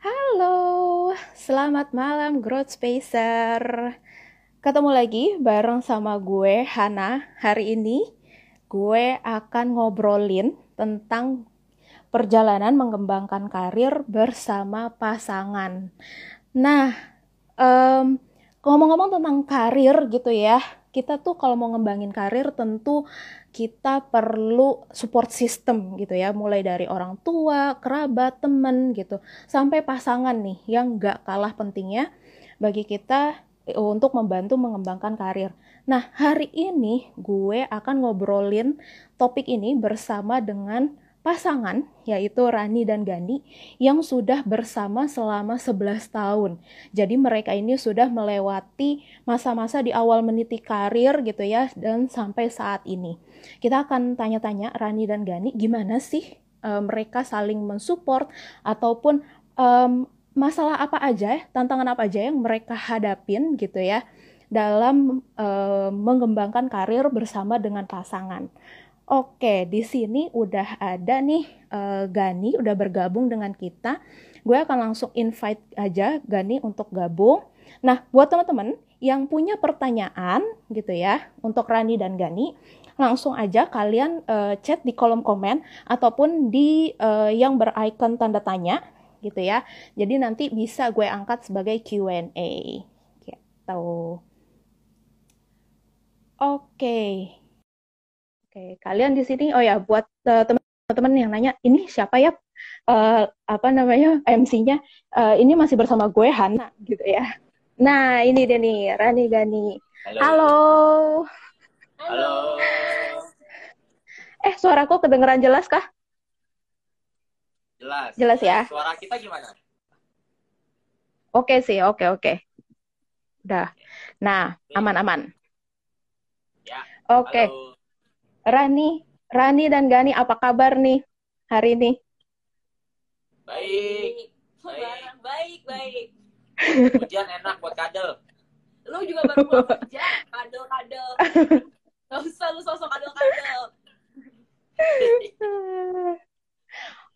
Halo, selamat malam Growth Spacer. Ketemu lagi bareng sama gue Hana. Hari ini gue akan ngobrolin tentang perjalanan mengembangkan karir bersama pasangan. Nah, um, ngomong-ngomong tentang karir gitu ya, kita tuh kalau mau ngembangin karir tentu kita perlu support system gitu ya, mulai dari orang tua, kerabat, temen gitu, sampai pasangan nih yang gak kalah pentingnya bagi kita eh, untuk membantu mengembangkan karir. Nah, hari ini gue akan ngobrolin topik ini bersama dengan pasangan yaitu Rani dan Gani yang sudah bersama selama 11 tahun. Jadi mereka ini sudah melewati masa-masa di awal meniti karir gitu ya dan sampai saat ini. Kita akan tanya-tanya Rani dan Gani gimana sih uh, mereka saling mensupport ataupun um, masalah apa aja ya, tantangan apa aja yang mereka hadapin gitu ya dalam uh, mengembangkan karir bersama dengan pasangan. Oke, di sini udah ada nih uh, Gani udah bergabung dengan kita. Gue akan langsung invite aja Gani untuk gabung. Nah, buat teman-teman yang punya pertanyaan gitu ya untuk Rani dan Gani, langsung aja kalian uh, chat di kolom komen ataupun di uh, yang berikon tanda tanya gitu ya. Jadi nanti bisa gue angkat sebagai Q&A. Gitu. Oke. Okay. Oke, kalian di sini, oh ya, buat uh, teman-teman yang nanya, ini siapa ya? Uh, apa namanya MC-nya? Uh, ini masih bersama gue Hana, gitu ya. Nah, ini dia nih, Rani Gani. Halo. Halo. Halo. Eh, suaraku kedengeran jelas kah? Jelas. Jelas ya. Suara kita gimana? Oke sih, oke oke. Udah. Nah, aman-aman. Ya. Oke. Halo. Rani, Rani dan Gani apa kabar nih hari ini? Baik. Baik, baik, baik. Hujan enak buat kadel. Lu juga baru pulang kerja, kadel-kadel. Gak usah lu sosok kadel-kadel.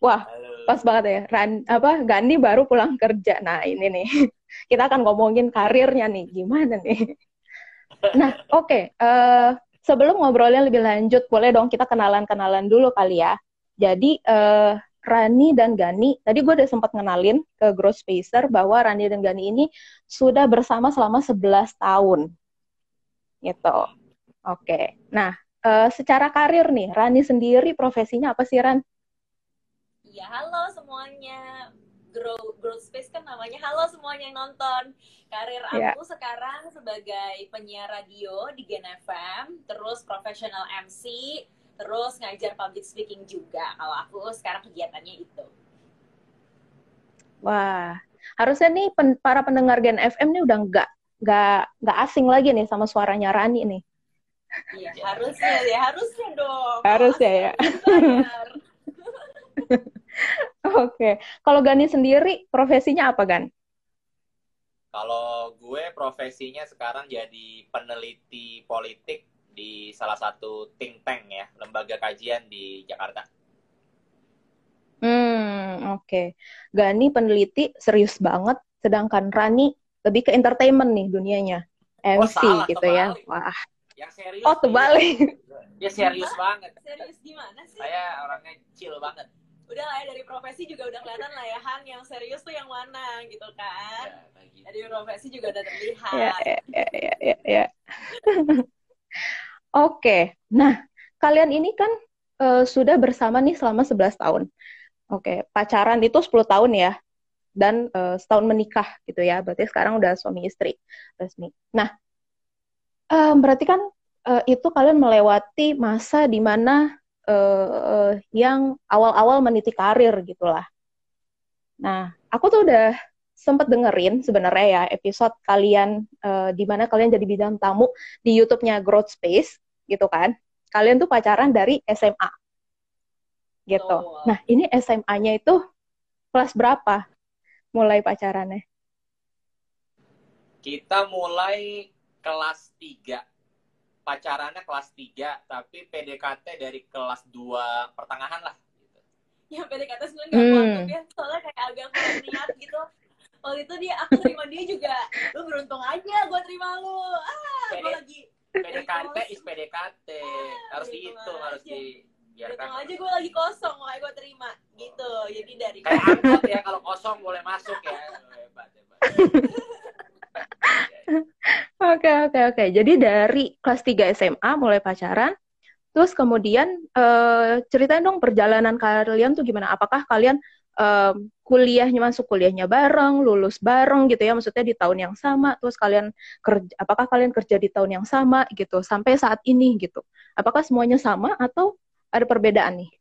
Wah, Halo. pas banget ya. Ran, apa Gani baru pulang kerja. Nah, ini nih. Kita akan ngomongin karirnya nih. Gimana nih? Nah, oke. Okay. Uh, eh, sebelum ngobrolnya lebih lanjut, boleh dong kita kenalan-kenalan dulu kali ya. Jadi uh, Rani dan Gani, tadi gue udah sempat ngenalin ke Growth Spacer bahwa Rani dan Gani ini sudah bersama selama 11 tahun. Gitu. Oke. Nah, uh, secara karir nih, Rani sendiri profesinya apa sih, Ran? Ya, halo semuanya grow growth space kan namanya halo semuanya yang nonton karir yeah. aku sekarang sebagai penyiar radio di Gen FM terus profesional MC terus ngajar public speaking juga kalau aku sekarang kegiatannya itu wah harusnya nih pen, para pendengar Gen FM nih udah nggak nggak nggak asing lagi nih sama suaranya Rani nih Iya, harusnya ya, harusnya dong. Harusnya ya. Oke. Kalau Gani sendiri profesinya apa, Gan? Kalau gue profesinya sekarang jadi peneliti politik di salah satu think tank ya, lembaga kajian di Jakarta. Hmm, oke. Okay. Gani peneliti serius banget, sedangkan Rani lebih ke entertainment nih dunianya. MC oh, salah, gitu ya. ya. Wah. Yang serius. Oh, terbalik. Dia serius banget. Serius gimana sih? Saya orangnya chill banget udah lah ya dari profesi juga udah kelihatan lah ya Han yang serius tuh yang mana gitu kan ya, gitu. dari profesi juga udah terlihat ya ya ya ya, ya, ya. oke nah kalian ini kan uh, sudah bersama nih selama 11 tahun oke pacaran itu 10 tahun ya dan uh, setahun menikah gitu ya berarti sekarang udah suami istri resmi nah uh, berarti kan uh, itu kalian melewati masa di mana uh, yang awal-awal meniti karir gitulah. Nah, aku tuh udah sempet dengerin sebenarnya ya episode kalian uh, di mana kalian jadi bidang tamu di YouTube-nya Growth Space gitu kan. Kalian tuh pacaran dari SMA. Gitu. Oh, Nah, ini SMA-nya itu kelas berapa mulai pacarannya? Kita mulai kelas 3 pacarannya kelas 3 tapi PDKT dari kelas 2 pertengahan lah gitu. yang PDKT sebenarnya nggak anggap ya soalnya kayak agak kurang niat gitu. Waktu itu dia aku terima dia juga lu beruntung aja gue terima lu. Ah gue lagi PDKT is PDKT harus Beruntung dihitung harus di biarkan beruntung aja gue lagi kosong makanya gue terima gitu. Jadi dari kayak angkot ya kalau kosong boleh masuk ya. Hebat hebat Oke, oke, oke. Jadi dari kelas 3 SMA mulai pacaran, terus kemudian eh, ceritain dong perjalanan kalian tuh gimana? Apakah kalian eh, kuliahnya masuk kuliahnya bareng, lulus bareng gitu ya? Maksudnya di tahun yang sama, terus kalian kerja, apakah kalian kerja di tahun yang sama gitu sampai saat ini gitu? Apakah semuanya sama atau ada perbedaan nih?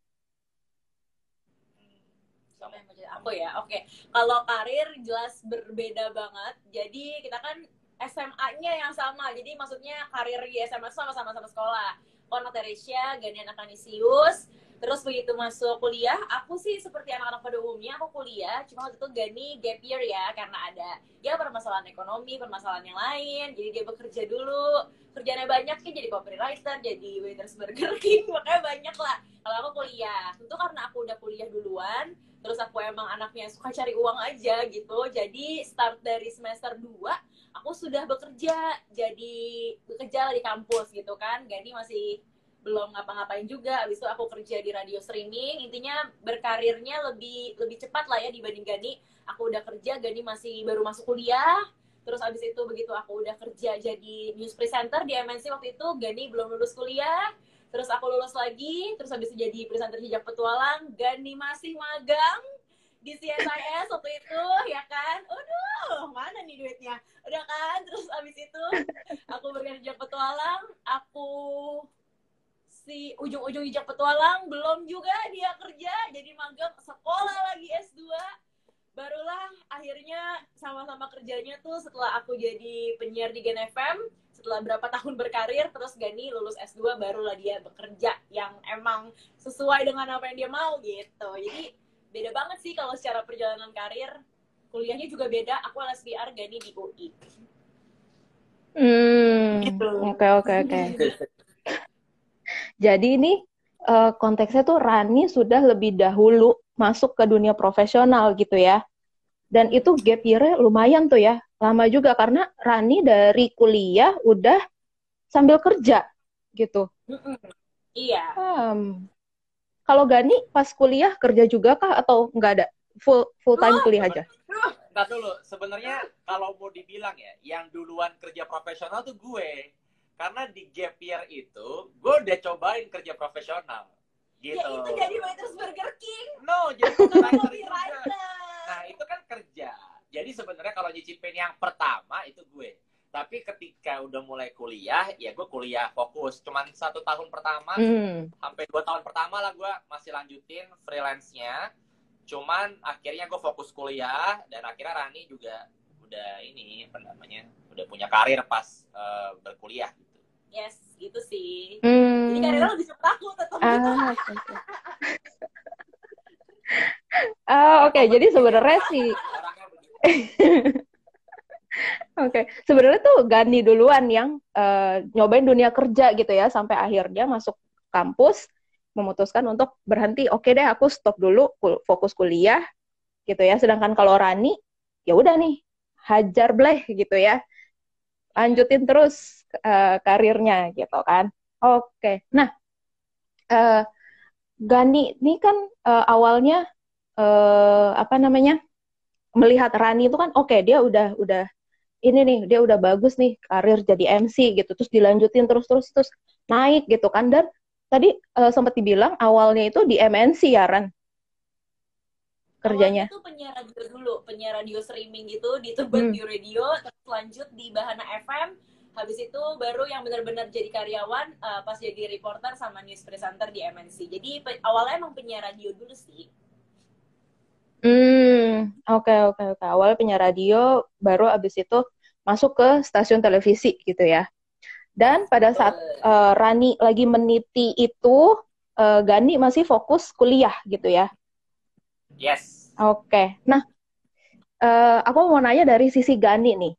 Aku ya oke kalau karir jelas berbeda banget jadi kita kan SMA-nya yang sama. Jadi maksudnya karir di SMA sama-sama sama sekolah. Kona Teresia, Ganian Akanisius. Terus begitu masuk kuliah aku sih seperti anak-anak pada umumnya aku kuliah. Cuma waktu itu Gani gap year ya karena ada ya permasalahan ekonomi permasalahan yang lain. Jadi dia bekerja dulu. Kerjanya banyak kan jadi copywriter jadi waiters Burger King makanya banyak lah. Kalau aku kuliah. Tentu karena aku udah kuliah duluan terus aku emang anaknya suka cari uang aja gitu. Jadi start dari semester 2 aku sudah bekerja jadi bekerja di kampus gitu kan. Gani masih belum ngapa-ngapain juga abis itu aku kerja di radio streaming. Intinya berkarirnya lebih lebih cepat lah ya dibanding Gani. Aku udah kerja Gani masih baru masuk kuliah. Terus abis itu begitu aku udah kerja jadi news presenter di MNC waktu itu Gani belum lulus kuliah terus aku lulus lagi terus habis jadi presenter hijab petualang Gani masih magang di CSIS waktu itu ya kan? Aduh mana nih duitnya? Udah kan? Terus abis itu aku hijab petualang aku si ujung-ujung hijab petualang belum juga dia kerja jadi magang sekolah lagi S2 barulah akhirnya sama-sama kerjanya tuh setelah aku jadi penyiar di Gen FM setelah berapa tahun berkarir terus Gani lulus S2 barulah dia bekerja yang emang sesuai dengan apa yang dia mau gitu jadi beda banget sih kalau secara perjalanan karir kuliahnya juga beda aku LSPR Gani di UI Hmm, Gitu. oke oke oke. Jadi ini eh, konteksnya tuh Rani sudah lebih dahulu masuk ke dunia profesional gitu ya. Dan itu gap year lumayan tuh ya, lama juga karena Rani dari kuliah udah sambil kerja gitu. Mm-mm. iya Hmm. Kalau Gani pas kuliah kerja juga kah atau nggak ada full full time kuliah aja? Ntar dulu, sebenarnya kalau mau dibilang ya, yang duluan kerja profesional tuh gue. Karena di gap year itu, gue udah cobain kerja profesional. Gitu. ya itu jadi waiters Burger King No, jadi copywriter Nah, itu kan kerja. Jadi sebenarnya kalau nyicipin yang pertama itu gue. Tapi ketika udah mulai kuliah, ya gue kuliah fokus. Cuman satu tahun pertama, Hmm. sampai dua tahun pertama lah gue masih lanjutin freelance-nya. Cuman akhirnya gue fokus kuliah dan akhirnya Rani juga udah ini apa namanya udah punya karir pas eh, berkuliah gitu. yes gitu sih Hmm. jadi karirnya lebih cepat aku tetap Ah, oke, oke. Oke. Jadi sebenarnya sih, oke. Sebenarnya tuh Gani duluan yang eh, nyobain dunia kerja gitu ya, sampai akhirnya masuk kampus, memutuskan untuk berhenti. Oke deh, aku stop dulu, fokus kuliah, gitu ya. Sedangkan kalau Rani, ya udah nih, hajar bleh gitu ya, lanjutin terus eh, karirnya gitu kan. Oke. Nah, eh, Gani ini kan eh, awalnya eh, apa namanya melihat Rani itu kan oke dia udah udah ini nih dia udah bagus nih karir jadi MC gitu terus dilanjutin terus terus terus naik gitu kan dan tadi eh, sempat dibilang awalnya itu di MNC ya Ran kerjanya tuh penyiar radio dulu, penyiar radio streaming gitu di Tebet Hmm. di radio, terus lanjut di Bahana FM. Habis itu baru yang benar-benar jadi karyawan eh, pas jadi reporter sama news presenter di MNC. Jadi awalnya emang penyiar radio dulu sih. Hmm, oke oke oke. Awal penyiar radio, baru abis itu masuk ke stasiun televisi gitu ya. Dan pada saat eh, Rani lagi meniti itu, eh, Gani masih fokus kuliah gitu ya. Yes. Oke. Nah, eh, aku mau nanya dari sisi Gani nih.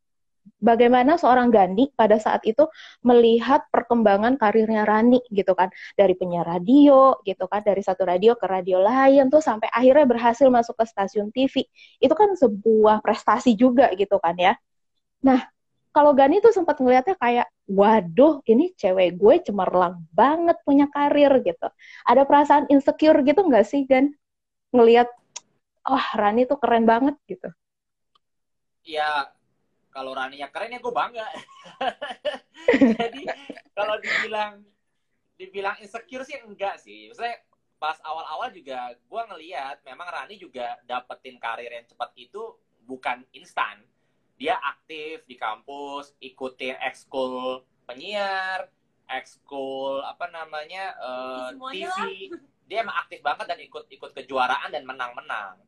Bagaimana seorang Gandhi pada saat itu melihat perkembangan karirnya Rani gitu kan. Dari penyiar radio gitu kan. Dari satu radio ke radio lain tuh sampai akhirnya berhasil masuk ke stasiun TV itu kan sebuah prestasi juga gitu kan ya. Nah kalau Gani tuh sempat ngelihatnya kayak waduh ini cewek gue cemerlang banget punya karir gitu. Ada perasaan insecure gitu nggak sih Gan? Ngelihat oh Rani tuh keren banget gitu. Ya kalau Rani yang keren ya gue bangga. Jadi kalau dibilang dibilang insecure sih enggak sih. Maksudnya pas awal-awal juga gue ngeliat memang Rani juga dapetin karir yang cepat itu bukan instan. Dia aktif di kampus, ikutin ekskul penyiar, ekskul apa namanya uh, TV. Dia emang aktif banget dan ikut ikut kejuaraan dan menang-menang.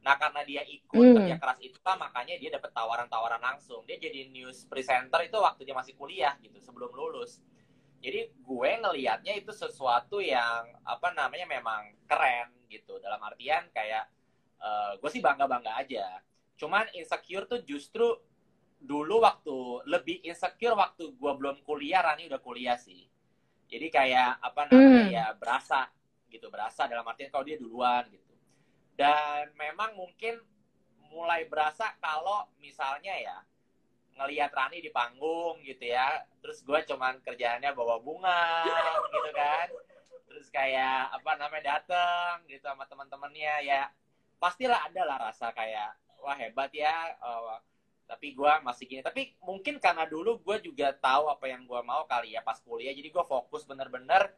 Nah karena dia ikut hmm. kerja keras itu lah makanya dia dapat tawaran-tawaran langsung. Dia jadi news presenter itu waktu dia masih kuliah gitu sebelum lulus. Jadi gue ngelihatnya itu sesuatu yang apa namanya memang keren gitu. Dalam artian kayak uh, gue sih bangga bangga aja. Cuman insecure tuh justru dulu waktu lebih insecure waktu gue belum kuliah, Rani udah kuliah sih. Jadi kayak apa namanya hmm. ya berasa gitu berasa dalam artian kalau dia duluan gitu dan memang mungkin mulai berasa kalau misalnya ya ngelihat Rani di panggung gitu ya terus gue cuman kerjaannya bawa bunga gitu kan. Terus kayak apa namanya dateng gitu sama teman-temannya ya pastilah ada lah rasa kayak wah hebat ya uh, tapi gue masih gini. Tapi mungkin karena dulu gue juga tahu apa yang gue mau kali ya pas kuliah jadi gue fokus bener-bener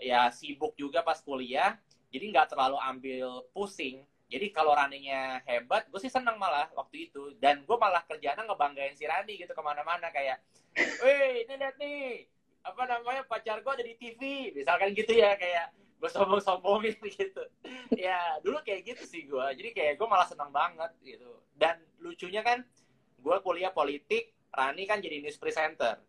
ya sibuk juga pas kuliah jadi nggak terlalu ambil pusing. Jadi kalau runningnya hebat gue sih seneng malah waktu itu. Dan gue malah kerjanya ngebanggain si Rani gitu ke mana-mana kayak weh ini lihat nih apa namanya pacar gue ada di TV misalkan gitu ya kayak gue sombong-sombongin gitu. Ya dulu kayak gitu sih gue jadi kayak gue malah seneng banget gitu. Dan lucunya kan gue kuliah politik Rani kan jadi news presenter.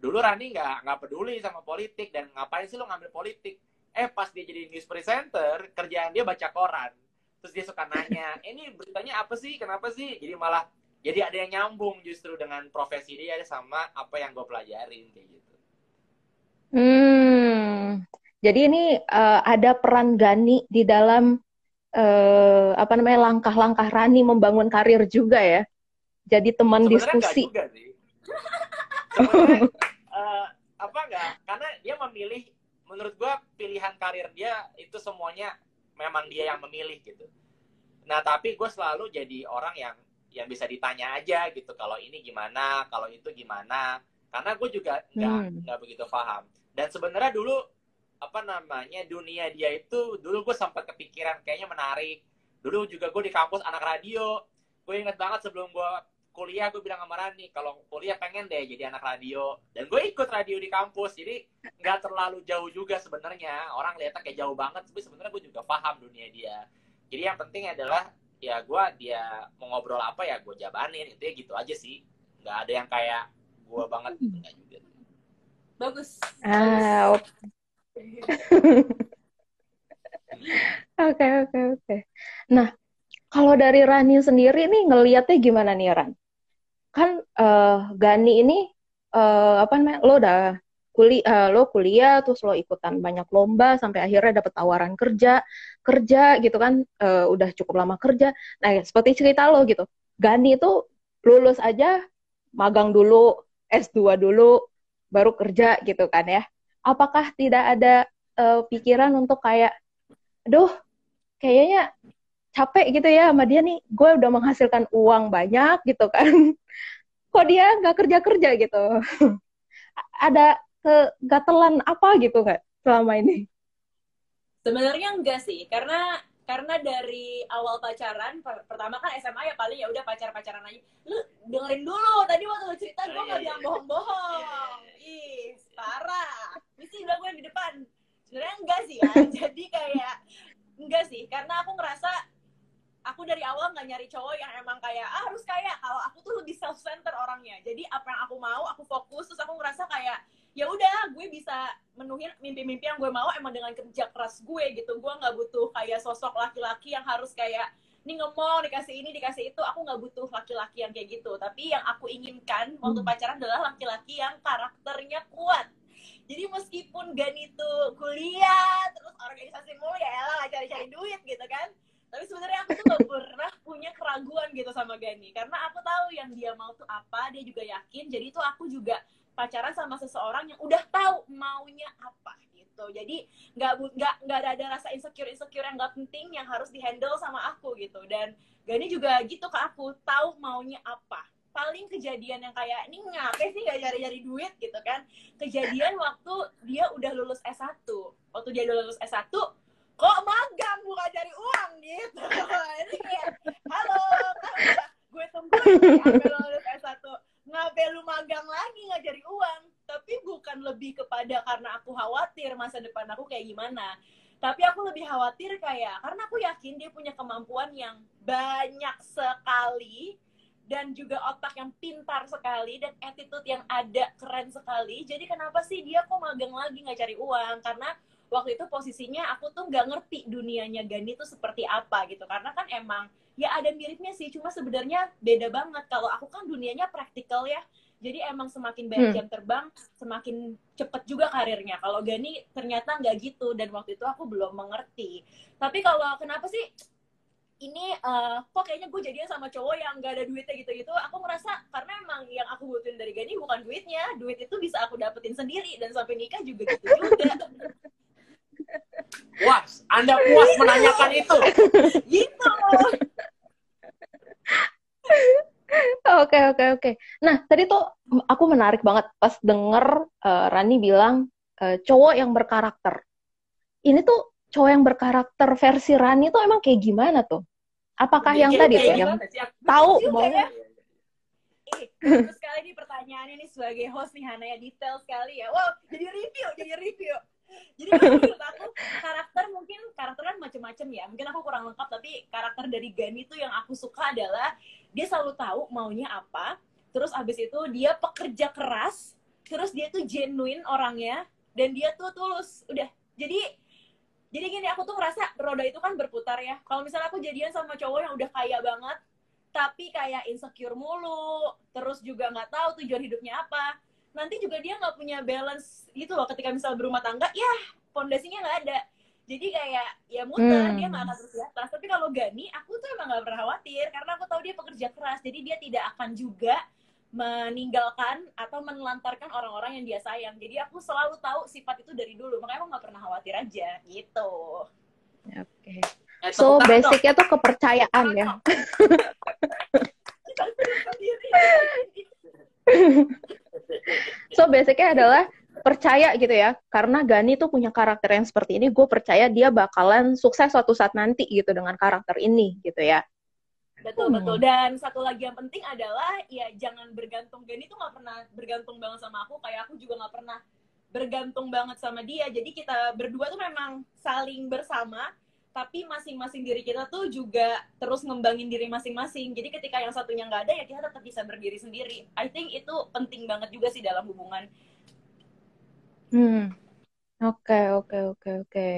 Dulu Rani nggak nggak peduli sama politik dan ngapain sih lo ngambil politik eh pas dia jadi news presenter kerjaan dia baca koran. Terus dia suka nanya eh, ini beritanya apa sih? Kenapa sih? Jadi malah jadi ada yang nyambung justru dengan profesi dia sama apa yang gue pelajarin kayak gitu. Hmm. Jadi ini uh, ada peran Gani di dalam uh, apa namanya langkah-langkah Rani membangun karir juga ya. Jadi teman Sebenarnya diskusi. juga sih. uh, apa enggak karena dia memilih menurut gue pilihan karir dia itu semuanya memang dia yang memilih gitu. Nah tapi gue selalu jadi orang yang yang bisa ditanya aja gitu kalau ini gimana kalau itu gimana. Karena gue juga nggak hmm. nggak begitu paham. Dan sebenarnya dulu apa namanya dunia dia itu dulu gue sempat kepikiran kayaknya menarik. Dulu juga gue di kampus anak radio. Gue inget banget sebelum gue kuliah gue bilang sama Rani kalau kuliah pengen deh jadi anak radio. Dan gue ikut radio di kampus jadi nggak terlalu jauh juga sebenarnya. Orang lihatnya kayak jauh banget tapi sebenarnya gue juga paham dunia dia. Jadi yang penting adalah ya gue dia mau ngobrol apa ya gue jabanin. Itu ya gitu aja sih. Nggak ada yang kayak gue banget enggak juga. Bagus. Ah oke oke oke. Nah kalau dari Rani sendiri nih ngelihatnya gimana nih Ran kan uh, Gani ini uh, apa namanya lo udah kuliah uh, lo kuliah terus lo ikutan banyak lomba sampai akhirnya dapet tawaran kerja kerja gitu kan uh, udah cukup lama kerja. Nah ya, seperti cerita lo gitu Gani itu lulus aja magang dulu S2 dulu baru kerja gitu kan ya. Apakah tidak ada uh, pikiran untuk kayak aduh kayaknya capek gitu ya sama dia nih. Gue udah menghasilkan uang banyak gitu kan. Kok dia nggak kerja kerja gitu? Ada kegatelan apa gitu nggak selama ini? Sebenarnya enggak sih karena karena dari awal pacaran per pertama kan SMA ya paling ya udah pacar pacaran aja. Lu dengerin dulu tadi waktu lu cerita gue nggak bilang bohong bohong ih parah. Mesti bilang gue di depan. Sebenarnya enggak sih ya. Jadi kayak enggak sih. Karena aku ngerasa aku dari awal nggak nyari cowok yang emang kayak ah, harus kayak kalau aku tuh lebih self center orangnya. Jadi apa yang aku mau aku fokus. Terus aku ngerasa kayak ya udah gue bisa menuhin mimpi-mimpi yang gue mau emang dengan kerja keras gue gitu. Gue nggak butuh kayak sosok laki-laki yang harus kayak ini ngomong dikasih ini dikasih itu. Aku nggak butuh laki-laki yang kayak gitu. Tapi yang aku inginkan waktu Hmm. pacaran adalah laki-laki yang karakternya kuat. Jadi meskipun Gani itu kuliah terus organisasi mulu ya nggak cari-cari duit gitu kan tapi sebenarnya aku tuh gak pernah punya keraguan gitu sama Gani. Karena aku tahu yang dia mau tuh apa dia juga yakin. Jadi itu aku juga pacaran sama seseorang yang udah tahu maunya apa gitu. Jadi nggak nggak nggak ada, ada rasa insecure insecure yang nggak penting yang harus dihandle sama aku gitu. Dan Gani juga gitu ke aku tahu maunya apa. Paling kejadian yang kayak ini ngapain sih gak cari-cari duit? gitu kan. Kejadian waktu dia udah lulus S1 waktu dia udah lulus S1 kok magang bukan cari uang gitu. Ini kayak halo kan gue sampai lo lulus S1 ngapain lu magang lagi nggak cari uang? Tapi bukan lebih kepada karena aku khawatir masa depan aku kayak gimana. Tapi aku lebih khawatir kayak karena aku yakin dia punya kemampuan yang banyak sekali dan juga otak yang pintar sekali dan attitude yang ada keren sekali. Jadi kenapa sih dia kok magang lagi nggak cari uang? Karena waktu itu posisinya aku tuh nggak ngerti dunianya Gani tuh seperti apa gitu. Karena kan emang ya ada miripnya sih cuma sebenarnya beda banget. Kalau aku kan dunianya praktikal ya. Jadi emang semakin banyak Hmm. jam terbang semakin cepet juga karirnya. Kalau Gani ternyata nggak gitu dan waktu itu aku belum mengerti. Tapi kalau kenapa sih ini eh, kok kayaknya gue jadian sama cowok yang nggak ada duitnya gitu-gitu aku ngerasa karena emang yang aku butuhin dari Gani bukan duitnya. Duit itu bisa aku dapetin sendiri dan sampai nikah juga gitu juga Puas, Anda puas menanyakan itu. gitu Oke oke oke. Nah tadi tuh aku menarik banget pas denger eh, Rani bilang eh, cowok yang berkarakter. Ini tuh cowok yang berkarakter versi Rani tuh emang kayak gimana tuh? Apakah yang Kayak- tadi tuh yang tahu mau ya. Bagus sekali nih pertanyaannya nih sebagai host nih Hana ya detail sekali ya. Wow, jadi review, jadi review. Jadi menurut aku karakter mungkin karakter kan macam-macam ya. Mungkin aku kurang lengkap tapi karakter dari Gani tuh yang aku suka adalah dia selalu tahu maunya apa. Terus abis itu dia pekerja keras. Terus dia tuh genuine orangnya dan dia tuh tulus. Udah. Jadi jadi gini aku tuh ngerasa roda itu kan berputar ya. Kalau misalnya aku jadian sama cowok yang udah kaya banget, tapi kayak insecure mulu, terus juga nggak tahu tujuan hidupnya apa. Nanti juga dia nggak punya balance gitu loh ketika misal berumah tangga, ya pondasinya nggak ada. Jadi kayak ya muter, Hmm. dia nggak akan terus di atas. Tapi kalau Gani, aku tuh emang nggak pernah khawatir karena aku tahu dia pekerja keras. Jadi dia tidak akan juga meninggalkan atau menelantarkan orang-orang yang dia sayang. Jadi aku selalu tahu sifat itu dari dulu. Makanya aku nggak pernah khawatir aja gitu. Oke. Eh, So basicnya tuh kepercayaan ya. So basicnya adalah percaya gitu ya, karena Gani tuh punya karakter yang seperti ini, gue percaya dia bakalan sukses suatu saat nanti gitu dengan karakter ini gitu ya. Betul Hmm. betul. Dan satu lagi yang penting adalah ya jangan bergantung. Gani tuh nggak pernah bergantung banget sama aku. Kayak aku juga nggak pernah bergantung banget sama dia. Jadi kita berdua tuh memang saling bersama. Tapi masing-masing diri kita tuh juga terus ngembangin diri masing-masing. Jadi ketika yang satunya nggak ada ya kita tetap bisa berdiri sendiri. I think itu penting banget juga sih dalam hubungan. Hmm. Oke, oke, oke, oke.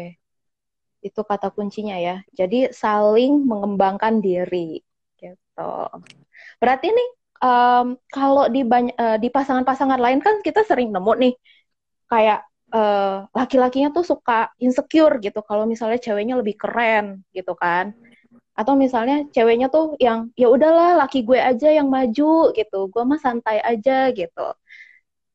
Itu kata kuncinya ya. Jadi saling mengembangkan diri gitu. Berarti nih em, kalau di banyak eh, di pasangan-pasangan lain kan kita sering nemu nih kayak eh, laki-lakinya tuh suka insecure gitu kalau misalnya ceweknya lebih keren gitu kan. Atau misalnya ceweknya tuh yang ya udahlah laki gue aja yang maju gitu. Gue mah santai aja gitu.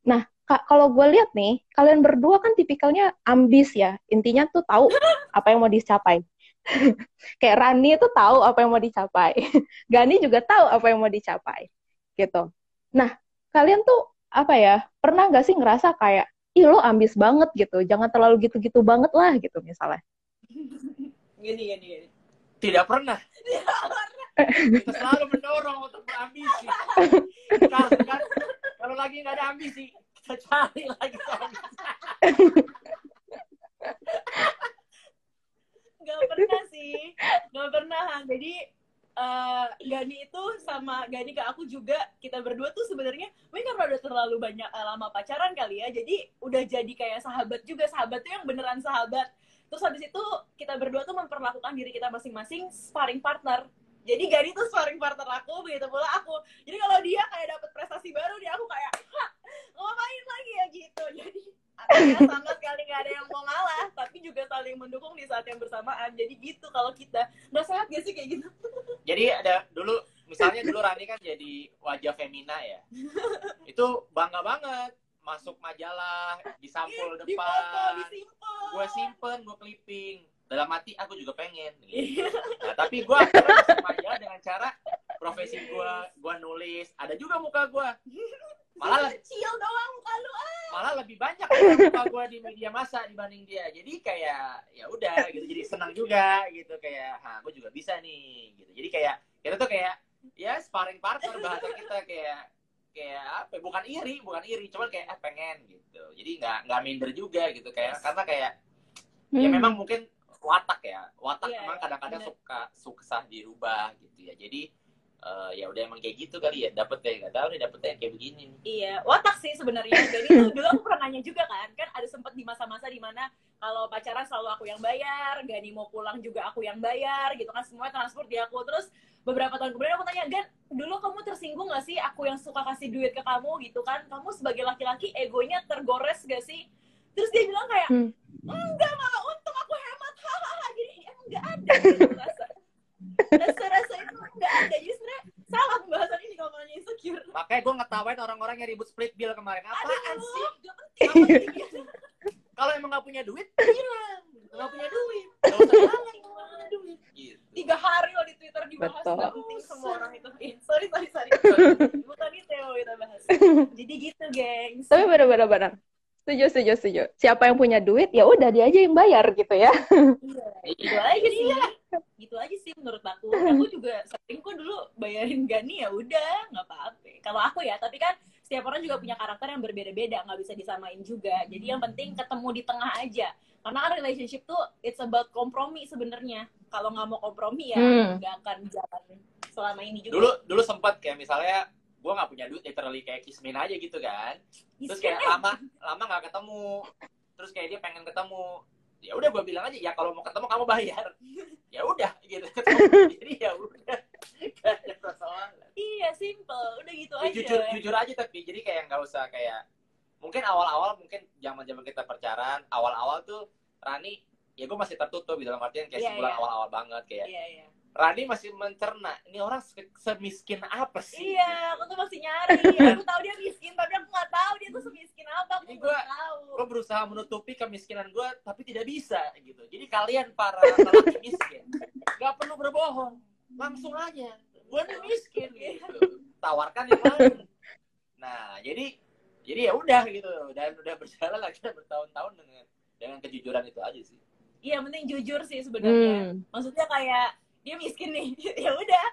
Nah, kalau gue lihat nih, kalian berdua kan tipikalnya ambis ya. Intinya tuh tahu apa yang mau dicapai. Kayak Rani itu tahu apa yang mau dicapai. Gani juga tahu apa yang mau dicapai. Gitu. Nah, kalian tuh apa ya? Pernah gak sih ngerasa kayak, ih lo ambis banget gitu. Jangan terlalu gitu-gitu banget lah gitu misalnya. Gini gini gini. Tidak pernah. Kita selalu mendorong untuk berambisi. Kalau kan, kalau lagi nggak ada ambisi, kita cari lagi ambisi. Gak pernah sih, gak pernah. Jadi eh, Gani itu sama Gani ke aku juga kita berdua tuh sebenarnya mungkin karena udah terlalu banyak eh, lama pacaran kali ya, jadi udah jadi kayak sahabat juga sahabat tuh yang beneran sahabat. Terus habis itu kita berdua tuh memperlakukan diri kita masing-masing sparring partner. jadi Gani tuh sparring partner aku begitu pula aku. Jadi kalau dia kayak dapet prestasi baru dia aku kayak ngapain lagi ya? Gitu. Jadi sama sekali nggak ada yang mau ngalah tapi juga saling mendukung di saat yang bersamaan. Jadi gitu kalau kita. Nggak sehat gak sih kayak gitu jadi ada dulu misalnya dulu Rani kan jadi wajah femina ya. Itu bangga banget masuk majalah disampul di depan. disimpan. Gue simpen gue clipping. Dalam hati aku juga pengen. Gitu. nah tapi gue masuk majalah dengan cara profesi gue gue nulis. Ada juga muka gue malah kecil doang muka lu ah. malah lebih banyak ya muka gue di media massa dibanding dia. Jadi kayak ya udah gitu. Jadi senang juga gitu. Kayak ah gue juga bisa nih gitu. Jadi kayak kita tuh kayak ya sparring partner bahasa kita. Kayak kayak apa ya, bukan iri bukan iri. Cuman kayak ah, pengen gitu. Jadi nggak nggak minder juga gitu. Kayak karena kayak ya Hmm. memang mungkin watak ya. Watak Iya, memang kadang-kadang bener. suka susah dirubah gitu ya. Jadi eh, ya udah emang kayak gitu kali ya dapet ya nggak tahu nih dapetnya kayak begini nih. Iya, watak sih sebenarnya. Jadi tuh dulu aku pernah nanya juga kan, kan ada sempet di masa-masa di mana kalau pacaran selalu aku yang bayar, Gani mau pulang juga aku yang bayar, gitu kan semuanya transport di aku. Terus beberapa tahun kemudian aku tanya, Gan, dulu kamu tersinggung gak sih aku yang suka kasih duit ke kamu gitu kan? Kamu sebagai laki-laki egonya tergores gak sih? Terus dia bilang kayak, Hmm. enggak malah untung aku hemat, hahaha. Jadi emang nggak ada gitu rasa. Rasa-rasa itu nggak ada. Jadi sebenarnya salah pembahasan ini kalau nanya insecure. makanya gue ngetawain orang-orang yang ribut split bill kemarin apaan Aduh, sih kalau emang nggak punya duit bilang nggak punya duit nggak usah nggak duit gitu Tiga hari loh di Twitter dibahas, Betul. gak penting semua orang itu. Sorry, sorry, sorry. Bukan itu yang mau kita bahas. Jadi gitu, gengs. Tapi benar-benar benar. Setuju, setuju, setuju. Siapa yang punya duit, ya udah dia aja yang bayar gitu ya. Iya, aja sih. Aja sih menurut aku. Aku juga sering kok dulu bayarin Gani ya udah, nggak apa-apa. Kalau aku ya, tapi kan setiap orang juga punya karakter yang berbeda-beda, nggak bisa disamain juga. Jadi yang penting ketemu di tengah aja. Karena kan relationship tuh it's about kompromi sebenarnya. Kalau nggak mau kompromi ya Hmm. nggak akan jalan selama ini juga. dulu dulu sempat kayak misalnya gue nggak punya duit literally kayak kismin aja gitu kan terus kayak lama lama nggak ketemu terus kayak dia pengen ketemu ya udah gue bilang aja ya kalau mau ketemu kamu bayar ya udah gitu jadi ya udah gak ada persoalan Iya, simple. Udah gitu Ya, aja. jujur jujur aja tapi jadi kayak nggak usah kayak mungkin awal-awal mungkin zaman zaman kita pacaran awal-awal tuh Rani ya gue masih tertutup gitu dalam artian kayak Iya, sebulan iya. awal-awal banget kayak Iya, iya. Rani masih mencerna ini orang se- semiskin apa sih Iya, aku tuh masih nyari. Aku tahu dia miskin, tapi aku nggak tahu dia tuh semiskin apa. Aku gua- tahu. gue berusaha menutupi kemiskinan gue tapi tidak bisa gitu jadi kalian para lelaki miskin nggak perlu berbohong langsung aja gue nih miskin gitu tawarkan yang lain nah jadi jadi ya udah gitu dan udah berjalan lagi bertahun-tahun dengan dengan kejujuran itu aja sih Iya, penting jujur sih sebenarnya. Hmm. Maksudnya kayak dia miskin nih, ya udah.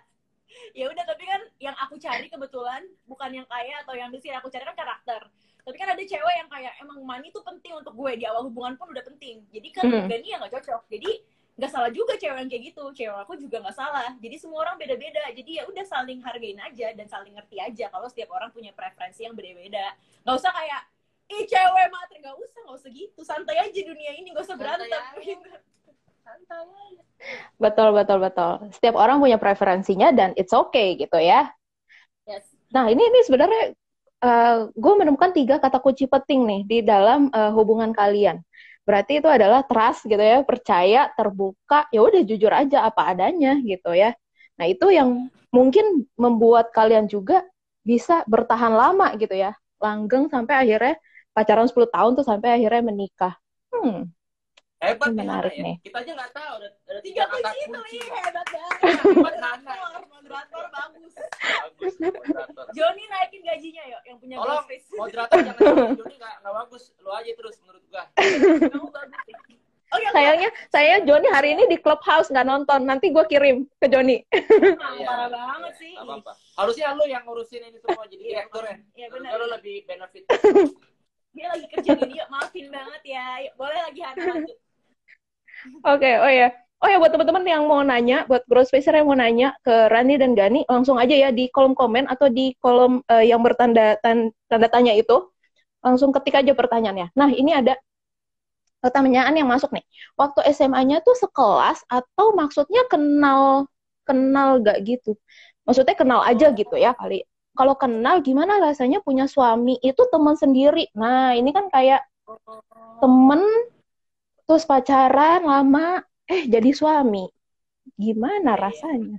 Ya udah, tapi kan yang aku cari kebetulan bukan yang kaya atau yang miskin, aku cari kan karakter. Tapi kan ada cewek yang kayak emang money tuh penting untuk gue di awal hubungan pun udah penting. Jadi kan Hmm. Gani ya nggak cocok. Jadi nggak salah juga cewek yang kayak gitu. Cewek aku juga nggak salah. Jadi semua orang beda-beda. Jadi ya udah saling hargain aja dan saling ngerti aja kalau setiap orang punya preferensi yang beda-beda. Nggak usah kayak ih cewek materi nggak usah nggak usah gitu santai aja dunia ini nggak usah Santai berantem aja. santai aja Betul, betul, betul. Setiap orang punya preferensinya dan it's okay gitu ya. yes Nah, ini ini sebenarnya gue menemukan tiga kata kunci penting nih di dalam eh, hubungan kalian. Berarti itu adalah trust gitu ya, percaya, terbuka, ya udah jujur aja apa adanya gitu ya. Nah, itu yang mungkin membuat kalian juga bisa bertahan lama gitu ya. Langgeng sampai akhirnya pacaran 10 tahun tuh sampai akhirnya menikah. Hmm, hebat Ini nih menarik ya. nih. kita aja nggak tahu ada, ada tiga tiga kata kunci itu kunci iya hebat banget. Moderator moderator bagus bagus. Moderator Joni naikin gajinya yuk yang punya Tolong, moderator jangan Joni nggak nggak bagus. Lu aja terus menurut gua. Kamu bagus. Deh. oh ya sayangnya saya Joni hari ini di clubhouse nggak nonton. Nanti gue kirim ke Joni. Iya, parah banget iya, sih. Nggak apa-apa. harusnya lu yang ngurusin ini semua jadi Iya, direktur ya. iya benar. Lu lebih benefit. Dia lagi kerja gini yuk maafin banget ya. Yuk, boleh lagi Hana lanjut Oke, oh ya. Oh ya buat teman-teman yang mau nanya, buat growth spacer yang mau nanya ke Rani dan Gani, langsung aja ya di kolom komen atau di kolom eh, yang bertanda tan- tanda tanya itu, langsung ketik aja pertanyaannya. Nah, ini ada pertanyaan yang masuk nih. Waktu SMA-nya tuh sekelas atau maksudnya kenal kenal gak gitu maksudnya kenal aja gitu ya kali kalau kenal gimana rasanya punya suami itu teman sendiri nah ini kan kayak temen terus pacaran lama eh jadi suami gimana iya. rasanya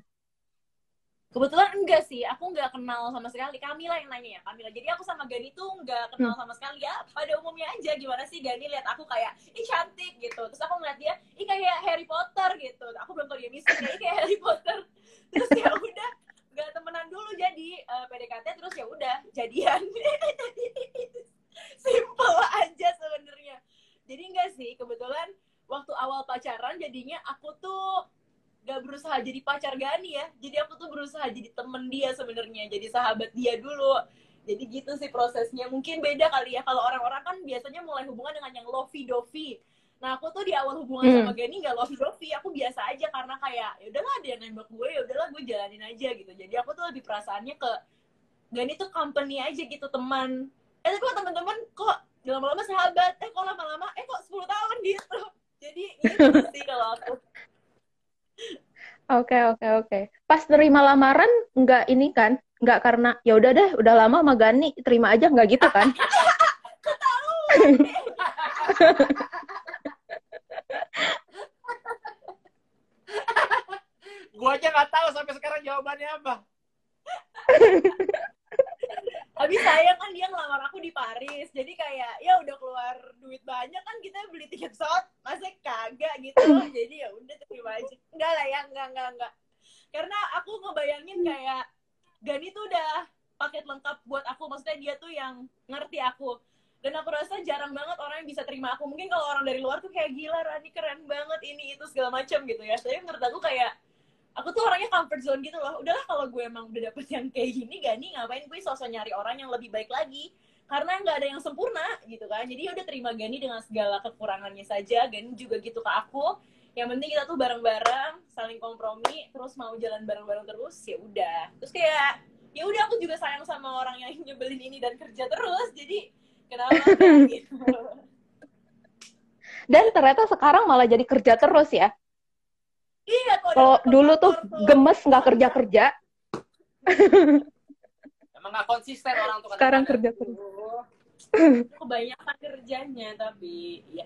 Kebetulan enggak sih, aku enggak kenal sama sekali. Kamila yang nanya ya, Kamila. Jadi aku sama Gani tuh enggak kenal hmm. sama sekali ya. Pada umumnya aja gimana sih Gani lihat aku kayak, ih cantik gitu. Terus aku ngeliat dia, ih kayak Harry Potter gitu. Aku belum tahu dia miskin, ih kayak Harry Potter. Terus ya udah, enggak temenan dulu jadi uh, PDKT terus ya udah jadian. Simple aja sebenarnya. Jadi enggak sih, kebetulan waktu awal pacaran jadinya aku tuh gak berusaha jadi pacar Gani ya. Jadi aku tuh berusaha jadi temen dia sebenarnya jadi sahabat dia dulu. Jadi gitu sih prosesnya. Mungkin beda kali ya kalau orang-orang kan biasanya mulai hubungan dengan yang lovey dovey nah aku tuh di awal hubungan hmm. sama Gani gak lovey dovey aku biasa aja karena kayak ya udahlah dia nembak gue ya udahlah gue jalanin aja gitu. Jadi aku tuh lebih perasaannya ke Gani tuh company aja gitu teman. Eh tapi kok teman-teman kok lama-lama sahabat eh kok lama-lama eh kok 10 tahun gitu jadi gitu sih kalau aku Oke oke oke. Pas terima lamaran nggak ini kan? Nggak karena ya udah deh, udah lama sama Gani, terima aja nggak gitu kan? Gua aja nggak tahu sampai sekarang jawabannya apa. Habis saya kan dia ngelamar aku di Paris. Jadi kayak ya udah keluar duit banyak kan kita beli tiket pesawat masih kagak gitu. Jadi ya udah terima aja. Enggak lah ya, enggak enggak enggak. Karena aku ngebayangin kayak Gani tuh udah paket lengkap buat aku. Maksudnya dia tuh yang ngerti aku. Dan aku rasa jarang banget orang yang bisa terima aku. Mungkin kalau orang dari luar tuh kayak gila, Rani keren banget ini itu segala macam gitu ya. Tapi menurut aku kayak aku tuh orangnya comfort zone gitu loh. Udahlah kalau gue emang udah dapet yang kayak gini gani ngapain gue sosok nyari orang yang lebih baik lagi? Karena nggak ada yang sempurna gitu kan. Jadi ya udah terima Gani dengan segala kekurangannya saja. Gani juga gitu ke aku. Yang penting kita tuh bareng-bareng saling kompromi terus mau jalan bareng-bareng terus ya udah. Terus kayak ya udah aku juga sayang sama orang yang nyebelin ini dan kerja terus. Jadi kenapa gitu? Dan ternyata sekarang malah jadi kerja terus ya Iya, kalau dulu tuh gemes nggak kerja kerja. Emang nggak konsisten orang tuh. Sekarang kerja terus. Kebanyakan kerjanya tapi ya.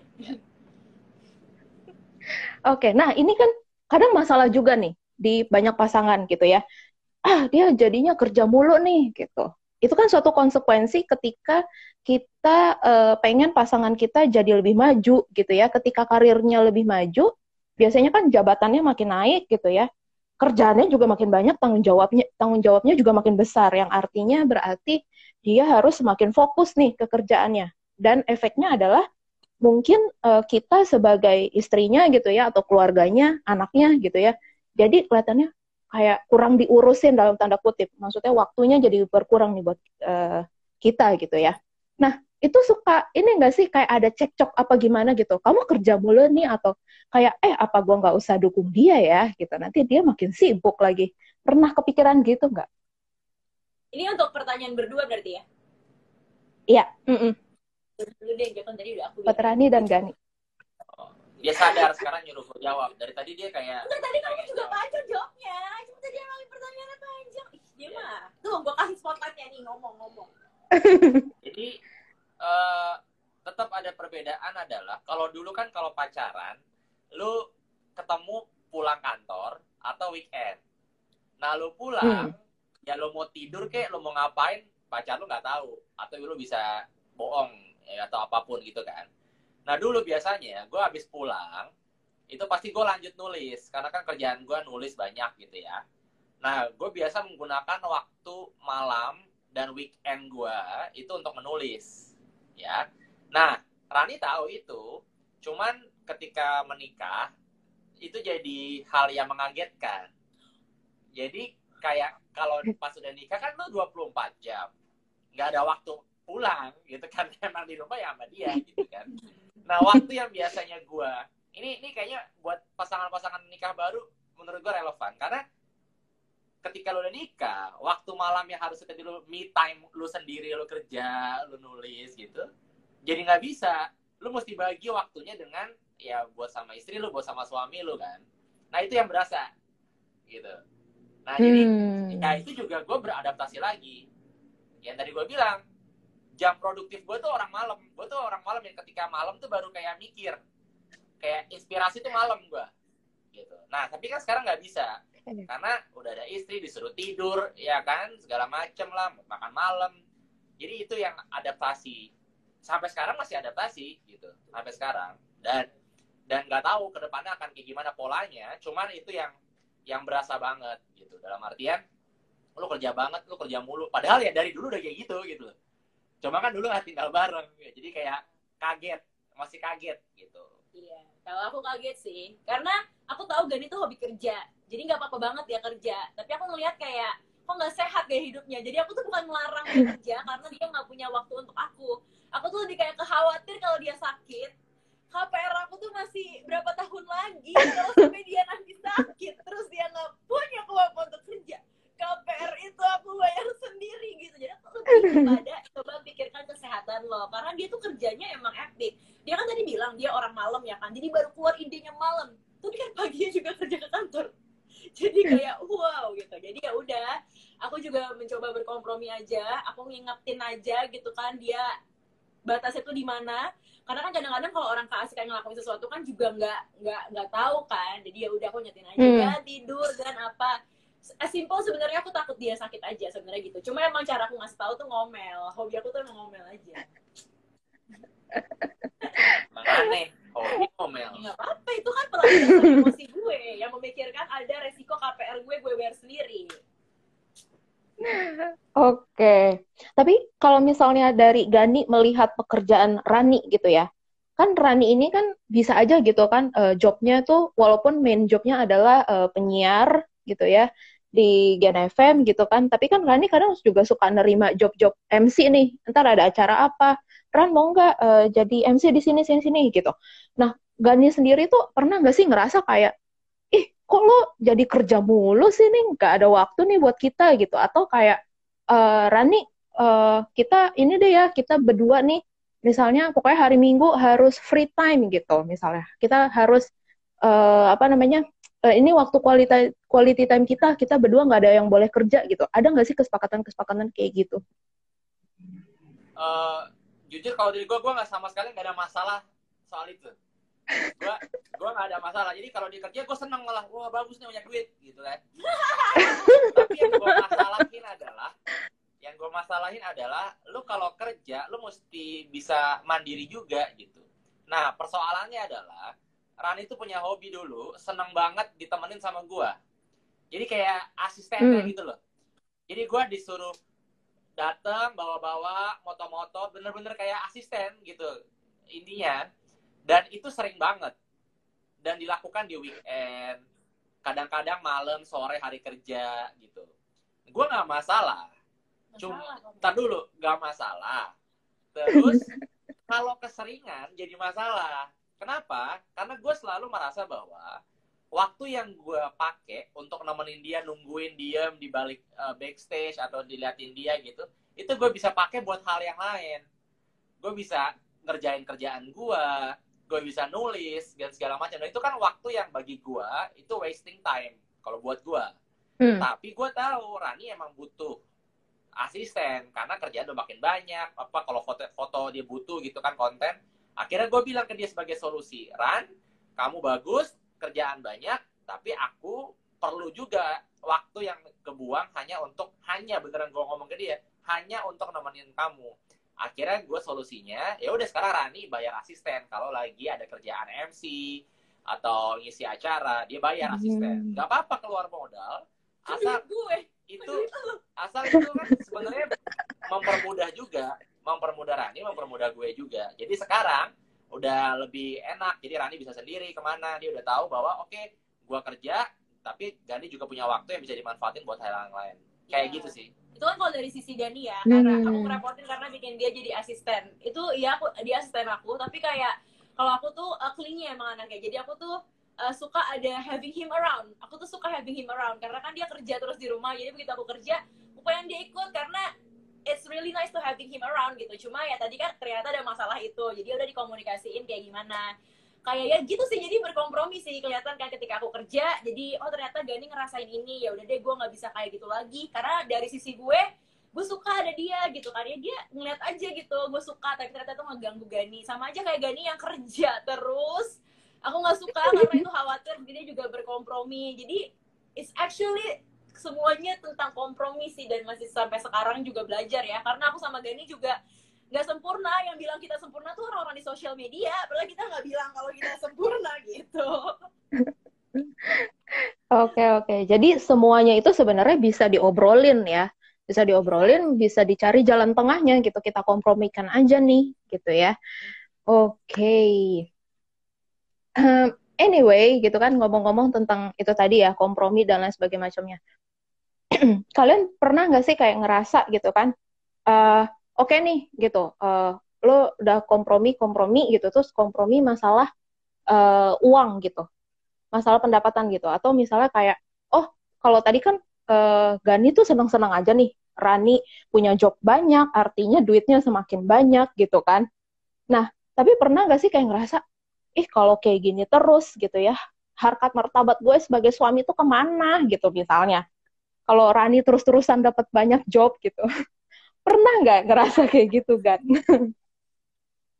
Oke, nah ini kan kadang masalah juga nih di banyak pasangan gitu ya. Ah, dia jadinya kerja mulu nih gitu. Itu kan suatu konsekuensi ketika kita uh, pengen pasangan kita jadi lebih maju gitu ya. Ketika karirnya lebih maju, biasanya kan jabatannya makin naik gitu ya. Kerjaannya juga makin banyak tanggung jawabnya tanggung jawabnya juga makin besar. Yang artinya berarti dia harus semakin fokus nih ke kerjaannya. Dan efeknya adalah mungkin uh, kita sebagai istrinya gitu ya atau keluarganya anaknya gitu ya. Jadi kelihatannya kayak kurang diurusin dalam tanda kutip. Maksudnya waktunya jadi berkurang nih buat uh, kita gitu ya. Nah itu suka ini enggak sih kayak ada cekcok apa gimana gitu. Kamu kerja mulu nih atau kayak eh apa gua nggak usah dukung dia ya? Gitu. Nanti dia makin sibuk lagi. Pernah kepikiran gitu nggak? Ini untuk pertanyaan berdua berarti ya? Iya mm -mm. dulu deh tadi udah aku Petrani dan Gani. Oh, dia sadar sekarang nyuruh gue jawab. Dari tadi dia kayak Enggak, tadi kamu juga panjang jawabnya. Cuma tadi yang pertanyaannya panjang. Ih, dia mah. Tuh gua kasih spotlightnya nih ngomong-ngomong jadi uh, tetap ada perbedaan adalah kalau dulu kan kalau pacaran lu ketemu pulang kantor atau weekend. Nah lu pulang hmm. ya lu mau tidur kek, lu mau ngapain pacar lu nggak tahu atau lu bisa bohong ya, atau apa pun gitu kan. Nah dulu biasanya gue habis pulang itu pasti gue lanjut nulis karena kan kerjaan gue nulis banyak gitu ya. Nah gue biasa menggunakan waktu malam dan weekend gue itu untuk menulis ya. Nah, Rani tahu itu, cuman ketika menikah itu jadi hal yang mengagetkan. Jadi kayak kalau pas udah nikah kan lu 24 jam. nggak ada waktu pulang gitu kan emang di rumah ya sama dia gitu kan. Nah, waktu yang biasanya gua ini ini kayaknya buat pasangan-pasangan nikah baru menurut gua relevan karena ketika lu udah nikah, waktu malam yang harus kita dulu me time lu sendiri, lu kerja, lu nulis gitu, jadi nggak bisa. Lu mesti bagi waktunya dengan ya buat sama istri lu, buat sama suami lu kan. Nah itu yang berasa, gitu. nah jadi ya itu juga gue beradaptasi lagi yang tadi gue bilang jam produktif gue tuh orang malam gue tuh orang malam yang ketika malam tuh baru kayak mikir kayak inspirasi tuh malam gue gitu nah tapi kan sekarang nggak bisa karena udah ada istri disuruh tidur ya kan segala macem lah makan malam. Jadi itu yang adaptasi. Sampai sekarang masih adaptasi gitu. Sampai sekarang. Dan dan nggak tahu ke depannya akan kayak gimana polanya cuman itu yang yang berasa banget gitu. Dalam artian lu kerja banget lu kerja mulu. Padahal ya dari dulu udah kayak gitu gitu cuma kan dulu nggak tinggal bareng ya. jadi kayak kaget masih kaget gitu. Iya kalau aku kaget sih. Karena aku tahu Gani tuh hobi kerja. Jadi nggak apa-apa banget ya kerja. Tapi aku ngelihat kayak kok nggak sehat gaya hidupnya. Jadi aku tuh bukan melarang dia kerja karena dia nggak punya waktu untuk aku. Aku tuh lebih kayak khawatir kalau dia sakit. KPR aku tuh masih berapa tahun lagi kalau sampai dia nanti sakit terus dia nggak punya kemampuan untuk kerja KPR itu aku bayar sendiri gitu. Jadi aku lebih kepada coba pikirkan kesehatan lo. Karena dia tuh kerjanya emang epic dia kan tadi bilang dia orang malam ya kan. Jadi baru keluar idenya malam. Tapi kan paginya juga kerja ke kantor. Jadi kayak wow gitu. Jadi ya udah aku juga mencoba berkompromi aja. Aku ngingetin aja gitu kan dia batasnya tuh di mana. Karena kan kadang-kadang kalau orang keasikan ngelakuin sesuatu kan juga nggak nggak nggak tahu kan. Jadi ya udah aku nyetin aja. Hmm. ya tidur dan apa as simple sebenarnya aku takut dia sakit aja sebenarnya gitu. Cuma emang cara aku ngasih tahu tuh ngomel. Hobi aku tuh emang ngomel aja. Makanya hobi ngomel. Nggak apa-apa itu kan pelampiasan emosi gue. Yang memikirkan ada resiko KPR gue gue bayar sendiri. Oke, tapi kalau misalnya dari Gani melihat pekerjaan Rani gitu ya, kan Rani ini kan bisa aja gitu kan uh, jobnya tuh walaupun main jobnya adalah uh, penyiar gitu ya di Gen FM gitu kan, tapi kan Rani kadang juga suka nerima job-job MC nih, ntar ada acara apa, Ran mau nggak uh, jadi MC di sini sini sini gitu. Nah Gani sendiri tuh pernah nggak sih ngerasa kayak kok lo jadi kerja mulu sih nih? Nggak ada waktu nih buat kita gitu. Atau kayak uh, Rani uh, kita ini deh ya kita berdua nih. Misalnya pokoknya hari Minggu harus free time gitu misalnya. Kita harus uh, apa namanya uh, ini waktu quality quality time kita kita berdua nggak ada yang boleh kerja gitu. Ada nggak sih kesepakatan kesepakatan kayak gitu? Uh, jujur kalau dari gue gue nggak sama sekali nggak ada masalah soal itu. Gue gue nggak ada masalah. Jadi kalau di kerja gue seneng malah wah bagus nih banyak duit gitu kan. Tapi yang gue masalahin adalah yang gue masalahin adalah lu kalau kerja lu mesti bisa mandiri juga gitu. Nah persoalannya adalah Rani itu punya hobi dulu seneng banget ditemenin sama gue jadi kayak asistennya hmm. gitu loh. Jadi gue disuruh datang bawa-bawa moto-moto bener-bener kayak asisten gitu intinya. Dan itu sering banget. Dan dilakukan di weekend. Kadang-kadang malam sore hari kerja gitu. Gue nggak masalah, masalah cuma tar dulu nggak masalah. Terus kalau keseringan jadi masalah kenapa? Karena gue selalu merasa bahwa waktu yang gue pakai untuk nemenin dia nungguin dia di balik uh, backstage atau diliatin dia gitu itu gue bisa pakai buat hal yang lain. Gue bisa ngerjain kerjaan gue gue bisa nulis dan segala macam. Dan itu kan waktu yang bagi gue itu wasting time kalau buat gue hmm. tapi gue tahu Rani emang butuh asisten karena kerjaan udah makin banyak. Apa kalau foto-foto dia butuh gitu kan konten akhirnya gue bilang ke dia sebagai solusi Ran kamu bagus kerjaan banyak tapi aku perlu juga waktu yang kebuang hanya untuk hanya beneran gue ngomong ke dia hanya untuk nemenin kamu. Akhirnya gue solusinya ya udah sekarang Rani bayar asisten. Kalau lagi ada kerjaan MC atau ngisi acara dia bayar hmm. asisten. Nggak apa-apa keluar modal asal gue. itu asal itu kan sebenarnya mempermudah juga mempermudah Rani mempermudah gue juga. Jadi sekarang udah lebih enak. Jadi Rani bisa sendiri ke mana. Dia udah tahu bahwa oke okay, gue kerja tapi Gani juga punya waktu yang bisa dimanfaatin buat hal yang lain. Kayak yeah. gitu sih. Itu kan kalau dari sisi Dani ya karena hmm. aku ngerepotin karena bikin dia jadi asisten. Itu ya aku dia asisten aku tapi kayak kalau aku tuh uh, clingy emang anaknya. Jadi aku tuh uh, suka ada having him around. Aku tuh suka having him around karena kan dia kerja terus di rumah. Jadi begitu aku kerja aku pengen dia ikut karena it's really nice to having him around gitu. Cuma ya tadi kan ternyata ada masalah itu. Jadi udah dikomunikasiin kayak gimana. Kayak ya gitu sih jadi berkompromi sih. Kelihatan kan ketika aku kerja jadi oh ternyata Gani ngerasain ini. Ya udah deh gue nggak bisa kayak gitu lagi. Karena dari sisi gue gue suka ada dia gitu kan. Ya dia ngeliat aja gitu gue suka tapi ternyata itu ngeganggu Gani. Sama aja kayak Gani yang kerja terus. Aku nggak suka karena itu khawatir dia juga berkompromi. Jadi it's actually semuanya tentang kompromi sih dan masih sampai sekarang juga belajar ya. Karena aku sama Gani juga nggak sempurna. Yang bilang kita sempurna tuh orang-orang di sosial media. Padahal kita nggak bilang kalau kita sempurna gitu. Oke oke, jadi semuanya itu sebenarnya bisa diobrolin ya, bisa diobrolin, bisa dicari jalan tengahnya gitu, kita kompromikan aja nih gitu ya. Oke, um, anyway gitu kan ngomong-ngomong tentang itu tadi ya kompromi dan lain sebagainya. Kalian pernah nggak sih kayak ngerasa gitu kan? Uh, oke okay nih gitu uh, lo udah kompromi kompromi gitu terus kompromi masalah uh, uang gitu masalah pendapatan gitu. Atau misalnya kayak oh kalau tadi kan uh, Gani tuh seneng-seneng aja nih Rani punya job banyak artinya duitnya semakin banyak gitu kan. Nah tapi pernah gak sih kayak ngerasa ih kalau kayak gini terus gitu ya harkat martabat gue sebagai suami tuh ke mana? gitu misalnya kalau Rani terus-terusan dapat banyak job gitu Pernah nggak ngerasa kayak gitu, kan?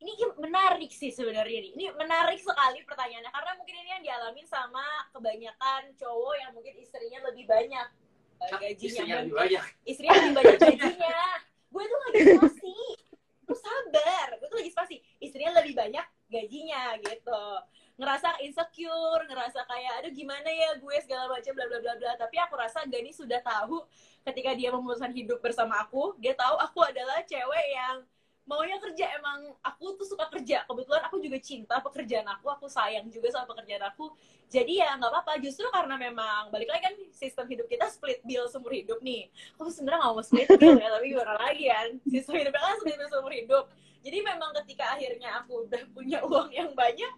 ini menarik sih sebenarnya nih. Ini menarik sekali pertanyaannya karena mungkin ini yang dialami sama kebanyakan cowok yang mungkin istrinya lebih banyak uh, gajinya. Istrinya lebih banyak. Istrinya lebih banyak gajinya. gue tuh lagi spasi. Lu sabar. Gue tuh lagi spasi. Istrinya lebih banyak gajinya gitu. Ngerasa insecure, ngerasa kayak aduh gimana ya gue? segala macam bla bla bla bla. Tapi aku rasa Gani sudah tahu ketika dia memutuskan hidup bersama aku dia tahu aku adalah cewek yang maunya kerja. Emang aku tuh suka kerja. Kebetulan aku juga cinta pekerjaan aku aku sayang juga sama pekerjaan aku. Jadi ya nggak apa-apa. Justru karena memang balik lagi kan sistem hidup kita split bill seumur hidup nih. Aku sebenarnya nggak mau split bill ya tapi gimana lagi kan sistem hidupnya kan split bill seumur hidup. Jadi memang ketika akhirnya aku udah punya uang yang banyak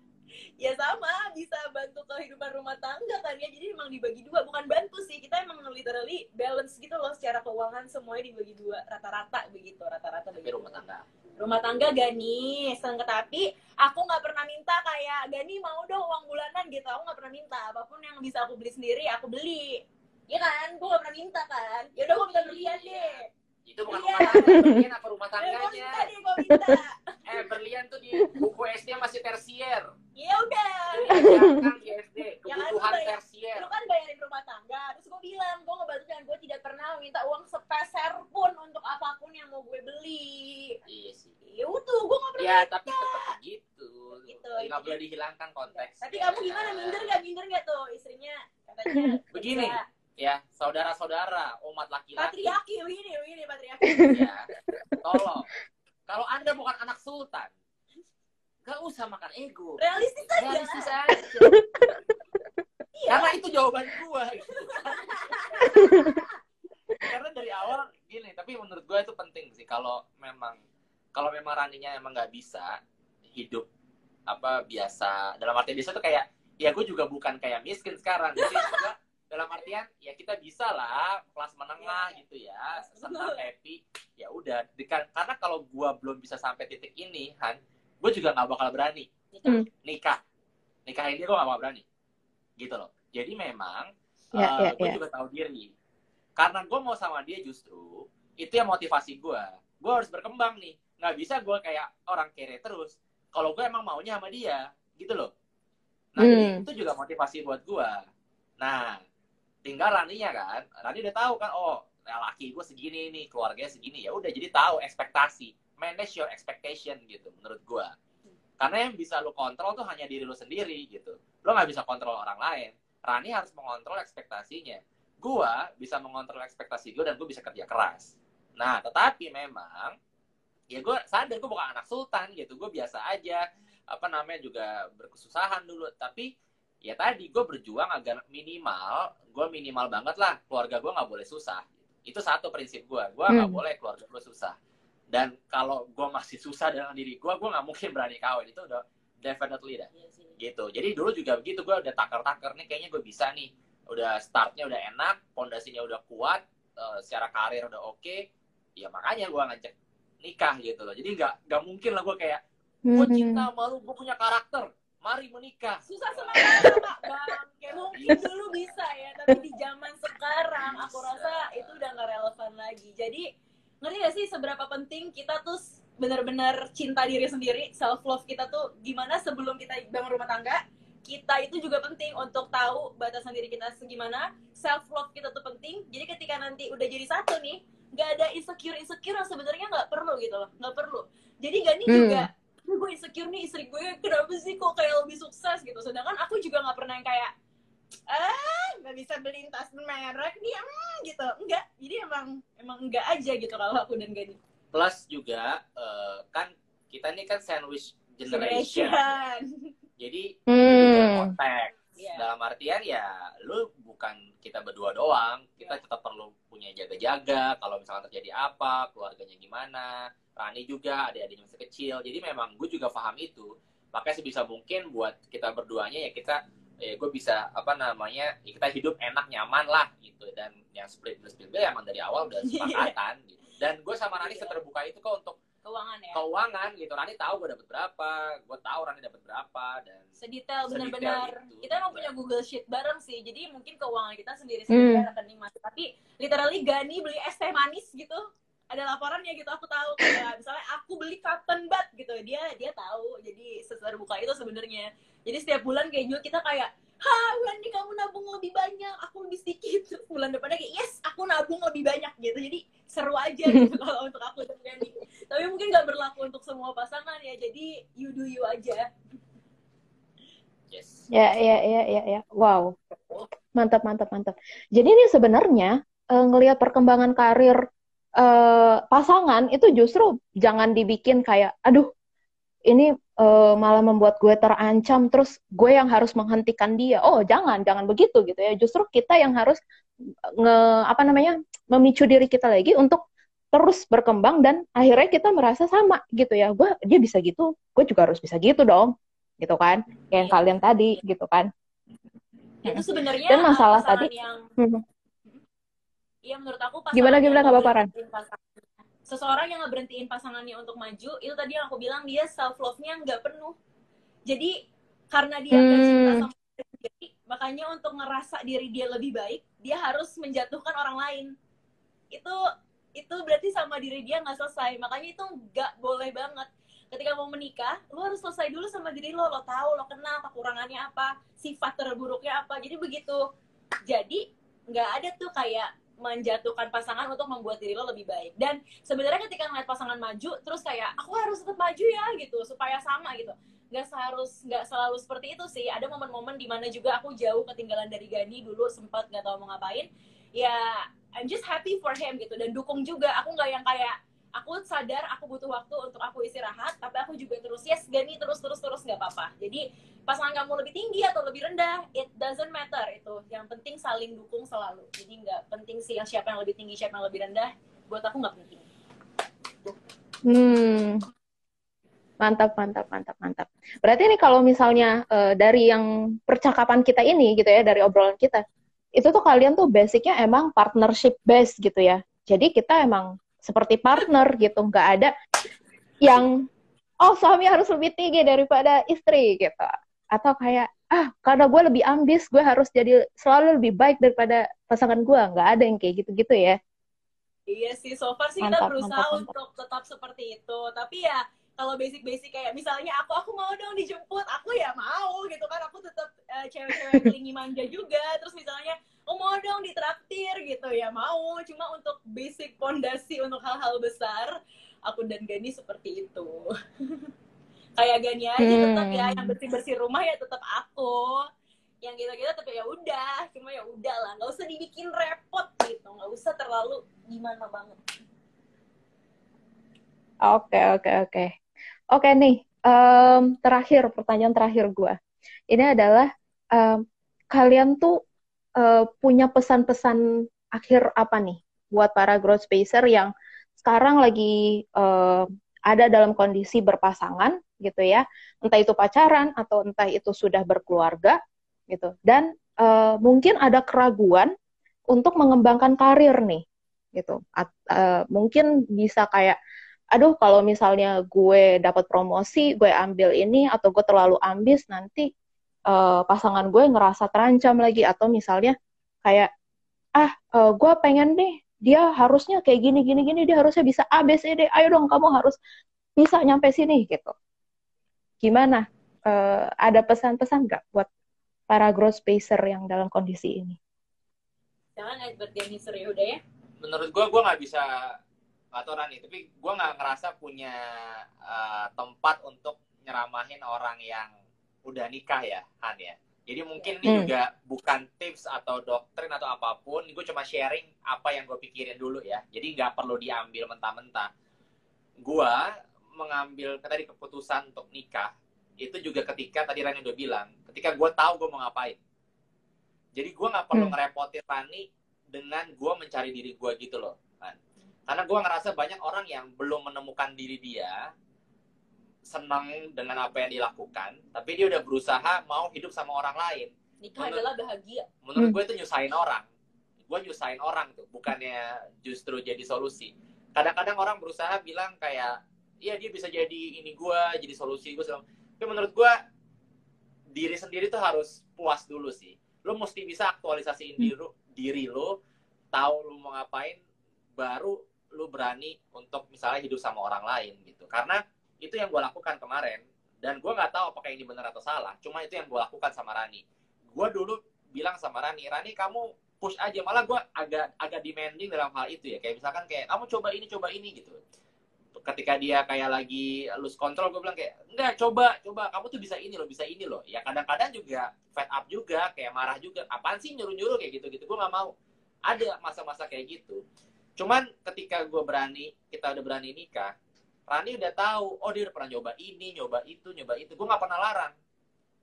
ya sama bisa bantu kehidupan rumah tangga kan ya. Jadi emang dibagi dua bukan bantu sih. Kita emang literally balance gitu loh secara keuangan semuanya dibagi dua rata-rata begitu rata-rata begitu rumah tangga. Rumah tangga Gani seneng. Tapi aku nggak pernah minta kayak Gani mau dong uang bulanan? Gitu aku nggak pernah minta. Apa pun yang bisa aku beli sendiri aku beli. Ya kan? Gue gak pernah minta kan? Ya udah gue minta berlian deh. Itu bukan iya. rumah tangga berlian apa rumah tangganya? eh berlian tuh di buku SD masih tersier iya udah. Kan di SD ya kan, kebutuhan ya, tersier. lu kan bayarin rumah tangga terus gue bilang gue ngebantu dan gue tidak pernah minta uang sepeser pun untuk apa pun yang mau gue beli. Iya sih. Ya utuh gue gak pernah ya tapi tetap gitu gitu nggak boleh dihilangkan konteks tapi kamu gimana minder gak minder gak tuh istrinya? Katanya begini ya saudara-saudara umat laki-laki. Patriarki begini begini patriarki. Ya tolong kalau anda bukan anak sultan gak usah makan ego. Realistis aja. Realistis aja. Iya. karena itu jawaban gua. Gitu. karena dari awal gini tapi menurut gue itu penting sih. Kalau memang kalau memang Raninya emang nggak bisa hidup apa biasa. Dalam arti biasa tuh kayak ya gue juga bukan kayak miskin sekarang. Jadi juga dalam artian ya kita bisa lah kelas menengah gitu ya. Senang happy. Ya udah karena kalau gue belum bisa sampai titik ini Han gue juga nggak bakal berani. Hmm. nikah. Nikah ini gue gak bakal berani. Gitu loh. Jadi memang yeah, ya, uh, yeah, gue yeah. juga tahu diri. Karena gue mau sama dia justru itu yang motivasi gue gue harus berkembang nih. Nggak bisa gue kayak orang kere terus. Kalau gue emang maunya sama dia gitu loh. Nah hmm. jadi itu juga motivasi buat gue nah tinggal Raninya kan. Rani udah tahu kan oh laki gue segini nih keluarganya segini. Ya udah jadi tahu ekspektasi manage your expectation gitu menurut gue karena yang bisa lo kontrol tuh hanya diri lo sendiri gitu. Lo nggak bisa kontrol orang lain. Rani harus mengontrol ekspektasinya. Gue bisa mengontrol ekspektasi gue dan gue bisa kerja keras. Nah tetapi memang ya gue sadar gue bukan anak sultan gitu. Gue biasa aja apa namanya juga berkesusahan dulu. Tapi ya tadi gue berjuang agar minimal gue minimal banget lah keluarga gue nggak boleh susah. Itu satu prinsip gue gue nggak hmm. boleh keluarga gue susah dan kalau gue masih susah dengan diri gue gue nggak mungkin berani kawin itu udah definitely dah iya gitu jadi dulu juga begitu gue udah takar-takar nih kayaknya gue bisa nih udah startnya udah enak pondasinya udah kuat uh, secara karir udah oke okay, ya makanya gue ngajak nikah gitu loh jadi nggak nggak mungkin lah gue kayak gue hmm. cinta malu gue punya karakter mari menikah. Susah semangat Pak. Bang. Kayak mungkin dulu bisa ya, tapi di zaman sekarang aku rasa itu udah nggak relevan lagi. Jadi ngerti gak sih seberapa penting kita tuh benar-benar cinta diri sendiri, self love kita tuh gimana sebelum kita bangun rumah tangga, kita itu juga penting untuk tahu batasan diri kita segimana, self love kita tuh penting. Jadi ketika nanti udah jadi satu nih, nggak ada insecure insecure yang sebenarnya nggak perlu gitu loh, nggak perlu. Jadi Gani hmm. juga gue insecure nih istri gue kenapa sih kok kayak lebih sukses gitu sedangkan aku juga nggak pernah yang kayak ah nggak bisa beli tas merek nih hmm, gitu. Enggak jadi emang emang enggak aja gitu kalau aku dan Gani. Plus juga uh, kan kita ini kan sandwich generation, generation. jadi hmm. kontak. Yeah. dalam artian ya lu bukan kita berdua doang. Kita yeah. tetap perlu punya jaga-jaga. Kalau misalnya terjadi apa keluarganya gimana. Rani juga adik-adiknya masih kecil. Jadi memang gue juga paham itu. Makanya sebisa mungkin buat kita berduanya ya kita ya gue bisa apa namanya ya kita hidup enak nyaman lah gitu. Dan yang split bill split bill emang dari awal udah iya. sepakatan gitu. Dan gue sama Rani seterbuka itu kok untuk keuangan ya? keuangan gitu. Rani tahu gue dapet berapa gue tahu Rani dapet berapa dan sedetail benar-benar. kita emang punya Google Sheet bareng sih jadi mungkin keuangan kita sendiri sendiri hmm. rekening masuk tapi literally Gani beli es teh manis gitu. Ada laporannya gitu. Aku tahu kayak misalnya aku beli cotton bud gitu. Dia dia tahu. Jadi sesuatu buka itu sebenarnya jadi setiap bulan kayak juga kita kayak ha bulan ini kamu nabung lebih banyak. Aku lebih sedikit. Bulan depannya kayak yes aku nabung lebih banyak gitu. Jadi seru aja gitu kalau untuk aku dan Gani tapi mungkin nggak berlaku untuk semua pasangan ya jadi you do you aja. Yes. Ya ya ya ya ya. Wow. Mantap mantap mantap. Jadi ini sebenarnya uh, ngelihat perkembangan karir uh, pasangan itu justru jangan dibikin kayak aduh ini uh, malah membuat gue terancam terus gue yang harus menghentikan dia. Oh jangan jangan begitu gitu ya. Justru kita yang harus nge apa namanya memicu diri kita lagi untuk terus berkembang dan akhirnya kita merasa sama gitu ya. Gue dia bisa gitu gue juga harus bisa gitu dong gitu kan. Kayak yang kalian tadi gitu kan. Itu sebenarnya dan masalah tadi yang hmm. Iya menurut aku pasangan gimana gimana nggak apa-apa seseorang yang ngeberhentiin pasangannya untuk maju itu tadi yang aku bilang dia self love-nya nggak penuh. Jadi karena dia hmm. cinta sama diri sendiri makanya untuk ngerasa diri dia lebih baik dia harus menjatuhkan orang lain. Itu itu berarti sama diri dia nggak selesai. Makanya itu nggak boleh banget. Ketika mau menikah lo harus selesai dulu sama diri lo. Lo tahu lo kenal kekurangannya apa sifat terburuknya apa. Jadi begitu. Jadi nggak ada tuh kayak menjatuhkan pasangan untuk membuat diri lo lebih baik. Dan sebenarnya ketika ngeliat pasangan maju terus kayak aku harus tetap maju ya gitu supaya sama gitu. Nggak seharus nggak selalu seperti itu sih. Ada momen-momen di mana juga aku jauh ketinggalan dari Gani dulu sempat nggak tahu mau ngapain. Ya I'm just happy for him gitu. Dan dukung juga. Aku nggak yang kayak aku sadar aku butuh waktu untuk aku istirahat tapi aku juga terus yes Gani terus terus terus nggak apa-apa. Jadi pasangan kamu lebih tinggi atau lebih rendah it doesn't matter itu. Yang penting saling dukung selalu. Jadi nggak penting sih yang siapa yang lebih tinggi siapa yang lebih rendah. Buat aku nggak penting. Hmm. Mantap mantap mantap mantap. Berarti ini kalau misalnya uh, dari yang percakapan kita ini gitu ya dari obrolan kita itu tuh kalian tuh basicnya emang partnership base gitu ya. Jadi kita emang seperti partner gitu nggak ada yang oh suami harus lebih tinggi daripada istri gitu. Atau kayak ah karena gue lebih ambis gue harus jadi selalu lebih baik daripada pasangan gue. Nggak ada yang kayak gitu-gitu ya. Iya sih so far sih mantap, kita berusaha mantap, mantap. untuk tetap seperti itu. Tapi ya kalau basic-basic kayak misalnya aku aku mau dong dijemput aku ya mau gitu kan. Aku tetap uh, cewek-cewek kelingi manja juga. Terus misalnya oh mau dong ditraktir gitu ya. Mau cuma untuk basic pondasi untuk hal-hal besar. Aku dan Gani seperti itu. Kayak Gani aja hmm. tetap ya yang bersih bersih rumah ya tetap aku. Yang gitu-gitu tapi ya udah cuma ya udah lah nggak usah dibikin repot gitu nggak usah terlalu gimana banget. Oke okay, oke okay, oke. Okay. oke nih um, terakhir pertanyaan terakhir gue ini adalah um, kalian tuh uh, punya pesan-pesan akhir apa nih buat para growth spacer yang sekarang lagi uh, ada dalam kondisi berpasangan gitu ya, entah itu pacaran atau entah itu sudah berkeluarga gitu, dan uh, mungkin ada keraguan untuk mengembangkan karir nih gitu, At, uh, mungkin bisa kayak aduh kalau misalnya gue dapat promosi, gue ambil ini atau gue terlalu ambis nanti uh, pasangan gue ngerasa terancam lagi atau misalnya kayak ah uh, gue pengen nih dia harusnya kayak gini gini gini dia harusnya bisa A B C D ayo dong kamu harus bisa nyampe sini gitu. Gimana? Uh, ada pesan-pesan nggak buat para growth spacer yang dalam kondisi ini? Jangan Edward Dennis ya udah ya? Menurut gue gue nggak bisa atau Rani tapi gue nggak ngerasa punya uh, tempat untuk nyeramahin orang yang udah nikah ya Han ya. Jadi mungkin ini hmm. juga bukan tips atau doktrin atau apa pun gue cuma sharing apa yang gue pikirin dulu ya. Jadi nggak perlu diambil mentah-mentah. Gue mengambil tadi keputusan untuk nikah itu juga ketika tadi Rani udah bilang ketika gue tahu gue mau ngapain. Jadi gue nggak perlu hmm. ngerepotin Rani dengan gue mencari diri gue gitu loh kan karena gue ngerasa banyak orang yang belum menemukan diri dia senang dengan apa yang dilakukan tapi dia udah berusaha mau hidup sama orang lain. Nikah menurut, adalah bahagia. menurut gue itu nyusahin orang. Gue nyusahin orang tuh bukannya justru jadi solusi. Kadang-kadang orang berusaha bilang kayak iya dia bisa jadi ini gue jadi solusi gue tapi menurut gue diri sendiri tuh harus puas dulu sih. Lo mesti bisa aktualisasiin diri, diri lo tahu lo mau ngapain baru lu berani untuk misalnya hidup sama orang lain gitu. Karena itu yang gue lakukan kemarin. Dan gue nggak tahu apakah ini benar atau salah. Cuma itu yang gue lakukan sama Rani. Gue dulu bilang sama Rani Rani kamu push aja. Malah gue agak agak demanding dalam hal itu ya. Kayak misalkan kayak kamu coba ini coba ini gitu. Ketika dia kayak lagi lose control gue bilang kayak enggak coba coba. Kamu tuh bisa ini loh bisa ini loh. Ya kadang-kadang juga fed up juga kayak marah juga. Apaan sih nyuruh-nyuruh? Kayak gitu gitu gue nggak mau. Ada masa-masa kayak gitu. Cuman ketika gue berani, kita udah berani nikah, Rani udah tahu, oh dia udah pernah nyoba ini, nyoba itu, nyoba itu. Gue gak pernah larang.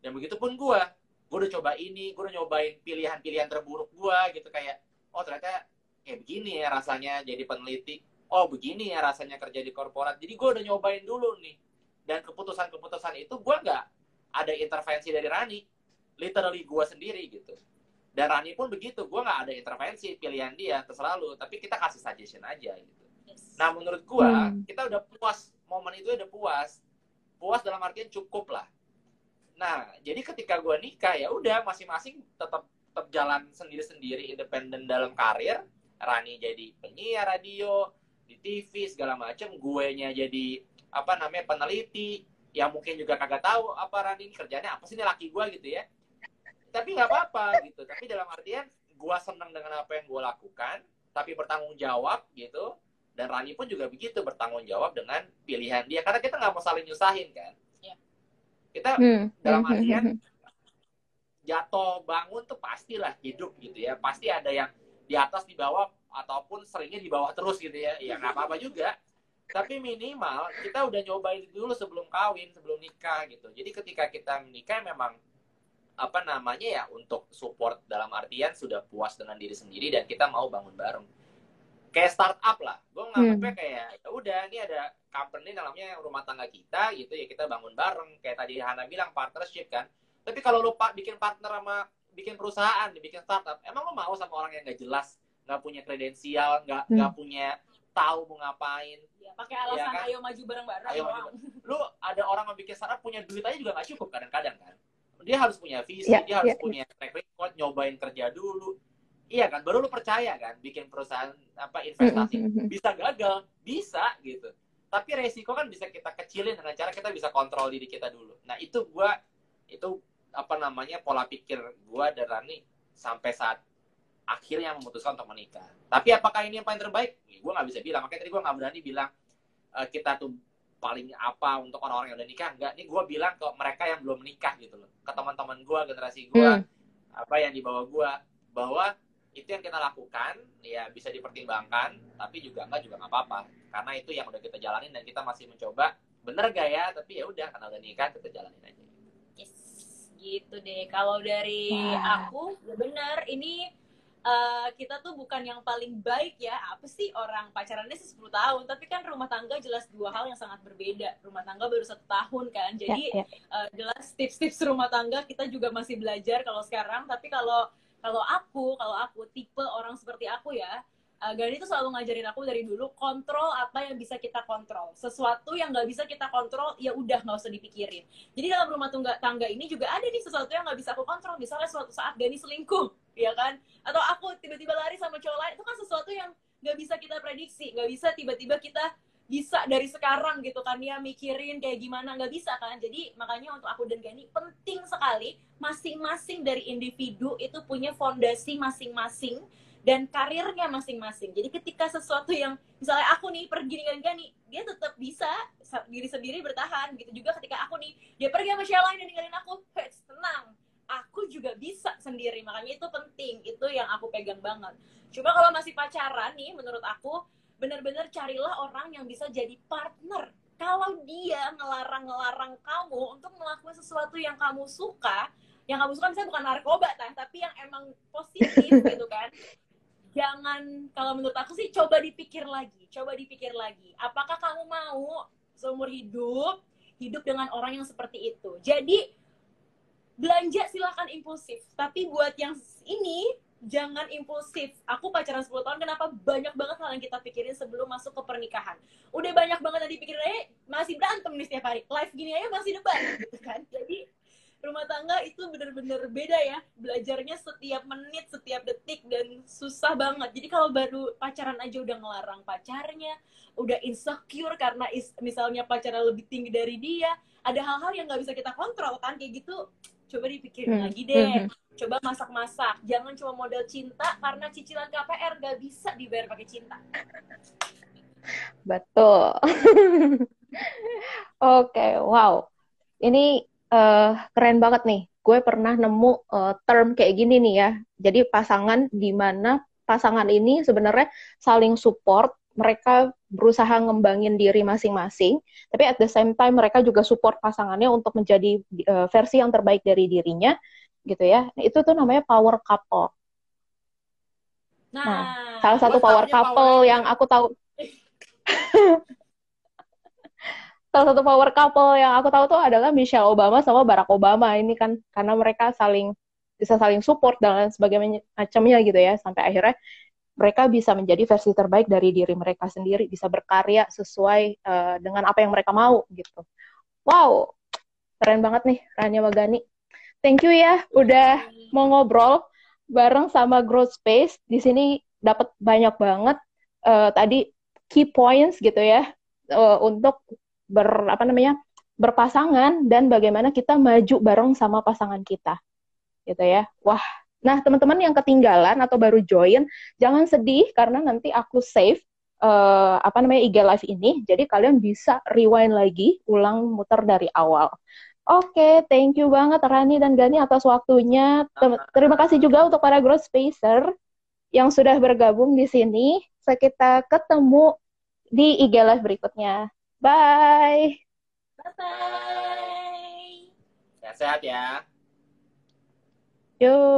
Dan begitu pun gue, gue udah coba ini, gue udah nyobain pilihan-pilihan terburuk gue gitu kayak, oh ternyata kayak begini ya rasanya jadi peneliti. Oh begini ya rasanya kerja di korporat. Jadi gue udah nyobain dulu nih. Dan keputusan-keputusan itu gue gak ada intervensi dari Rani. Literally gue sendiri gitu dan Rani pun begitu gue nggak ada intervensi pilihan dia terserah lu tapi kita kasih suggestion aja gitu. Nah menurut gue hmm. kita udah puas momen itu udah puas. Puas dalam artian cukup lah. Nah jadi ketika gue nikah ya udah masing-masing tetap tetap jalan sendiri-sendiri independen dalam karir. Rani jadi penyiar radio di TV segala macem. Gue nya jadi apa namanya peneliti. Yang mungkin juga kagak tahu apa Rani ini kerjanya apa sih ini laki gue gitu ya. Tapi nggak apa-apa gitu. Tapi dalam artian gue seneng dengan apa yang gue lakukan tapi bertanggung jawab gitu dan Rani pun juga begitu bertanggung jawab dengan pilihan dia. Karena kita nggak mau saling nyusahin kan? Ya. kita hmm. dalam hmm. artian jatuh bangun tuh pastilah hidup gitu ya. Pasti ada yang di atas di bawah ataupun seringnya di bawah terus gitu ya. Ya nggak apa-apa juga. Tapi minimal kita udah nyobain dulu sebelum kawin sebelum nikah gitu. Jadi ketika kita menikah memang apa namanya ya untuk support dalam artian sudah puas dengan diri sendiri dan kita mau bangun bareng kayak startup lah gue nganggapnya hmm. kayak ya udah ini ada company namanya rumah tangga kita gitu ya kita bangun bareng kayak tadi Hana bilang partnership kan tapi kalau lupa bikin partner sama bikin perusahaan bikin startup emang lo mau sama orang yang nggak jelas nggak punya kredensial nggak hmm. nggak punya tahu mau ngapain ya, pakai alasan ya kan? ayo maju bareng-bareng ayo maju lu ada orang yang bikin startup punya duit aja juga nggak cukup kadang-kadang kan dia harus punya visi, yeah, dia harus yeah. punya track record, nyobain kerja dulu. Iya kan, baru lu percaya kan bikin perusahaan apa investasi bisa gagal, bisa gitu. Tapi resiko kan bisa kita kecilin dengan cara kita bisa kontrol diri kita dulu. Nah, itu gua itu apa namanya pola pikir gua dan Rani sampai saat akhirnya memutuskan untuk menikah. Tapi apakah ini yang paling terbaik? Ya, gue nggak bisa bilang. Makanya tadi gue nggak berani bilang uh, kita tuh paling apa untuk orang-orang yang udah nikah enggak nih gue bilang ke mereka yang belum nikah gitu loh ke teman-teman gue generasi gue hmm. apa yang dibawa gue bahwa itu yang kita lakukan ya bisa dipertimbangkan tapi juga enggak juga nggak apa-apa. Karena itu yang udah kita jalanin dan kita masih mencoba bener gak ya? Tapi ya udah karena udah nikah kita jalanin aja. Yes gitu deh. Kalau dari wow. aku ya bener ini uh, kita tuh bukan yang paling baik ya. Apa sih orang pacarannya sih 10 tahun? Tapi kan rumah tangga jelas dua hal yang sangat berbeda. Rumah tangga baru satu tahun kan. Jadi ya, ya. Uh, jelas tips-tips rumah tangga kita juga masih belajar kalau sekarang. Tapi kalau kalau aku kalau aku tipe orang seperti aku ya uh, Gani itu selalu ngajarin aku dari dulu kontrol apa yang bisa kita kontrol. Sesuatu yang nggak bisa kita kontrol ya udah nggak usah dipikirin. Jadi dalam rumah tangga tangga ini juga ada nih sesuatu yang nggak bisa aku kontrol. Misalnya suatu saat Gani selingkuh ya kan? Atau aku tiba-tiba lari sama cowok lain itu kan sesuatu yang nggak bisa kita prediksi. Nggak bisa tiba-tiba kita bisa dari sekarang gitu kan ya mikirin kayak gimana nggak bisa kan jadi makanya untuk aku dan Gani penting sekali masing-masing dari individu itu punya fondasi masing-masing dan karirnya masing-masing. Jadi ketika sesuatu yang misalnya aku nih pergi dengan Gani, dia tetap bisa diri sendiri bertahan. Gitu juga ketika aku nih dia pergi sama siapa lain dan ninggalin aku, hey, tenang. Aku juga bisa sendiri. Makanya itu penting. Itu yang aku pegang banget. Cuma kalau masih pacaran nih menurut aku benar-benar carilah orang yang bisa jadi partner. Kalau dia ngelarang-ngelarang kamu untuk melakukan sesuatu yang kamu suka, yang kamu suka misalnya bukan narkoba tapi yang emang positif gitu kan jangan kalau menurut aku sih coba dipikir lagi coba dipikir lagi. Apakah kamu mau seumur hidup hidup dengan orang yang seperti itu? Jadi belanja silahkan impulsif. Tapi buat yang ini jangan impulsif. Aku pacaran 10 tahun, kenapa banyak banget hal yang kita pikirin sebelum masuk ke pernikahan. Udah banyak banget tadi pikirin, eh masih berantem nih setiap hari. Live gini aja masih debat, gitu kan. Jadi rumah tangga itu bener-bener beda ya belajarnya setiap menit setiap detik dan susah banget jadi kalau baru pacaran aja udah ngelarang pacarnya udah insecure karena is, misalnya pacarnya lebih tinggi dari dia ada hal-hal yang nggak bisa kita kontrol kan kayak gitu coba dipikirin hmm. lagi deh hmm. coba masak-masak jangan cuma modal cinta karena cicilan KPR gak bisa dibayar pakai cinta betul oke okay, wow ini uh, keren banget nih. Gue pernah nemu uh, term kayak gini nih ya. Jadi pasangan di mana pasangan ini sebenarnya saling support, mereka berusaha ngembangin diri masing-masing, tapi at the same time mereka juga support pasangannya untuk menjadi uh, versi yang terbaik dari dirinya, gitu ya. Itu tuh namanya power couple. Nah, nah salah satu power couple power yang aku tahu salah satu power couple yang aku tahu tuh adalah Michelle Obama sama Barack Obama ini kan karena mereka saling bisa saling support dan sebagainya macamnya gitu ya sampai akhirnya mereka bisa menjadi versi terbaik dari diri mereka sendiri bisa berkarya sesuai uh, dengan apa yang mereka mau gitu. Wow keren banget nih Rania Magani thank you ya udah mau ngobrol bareng sama Growth Space. Di sini dapat banyak banget uh, tadi key points gitu ya uh, untuk ber apa namanya berpasangan dan bagaimana kita maju bareng sama pasangan kita gitu ya. Wah nah teman-teman yang ketinggalan atau baru join jangan sedih karena nanti aku save uh, apa namanya IG live ini jadi kalian bisa rewind lagi ulang muter dari awal Oke, okay, thank you banget Rani dan Gani atas waktunya. Terima kasih juga untuk para growth spacer yang sudah bergabung di sini. Kita ketemu di IG live berikutnya. Bye. Bye-bye. Sehat-sehat ya. Yuk.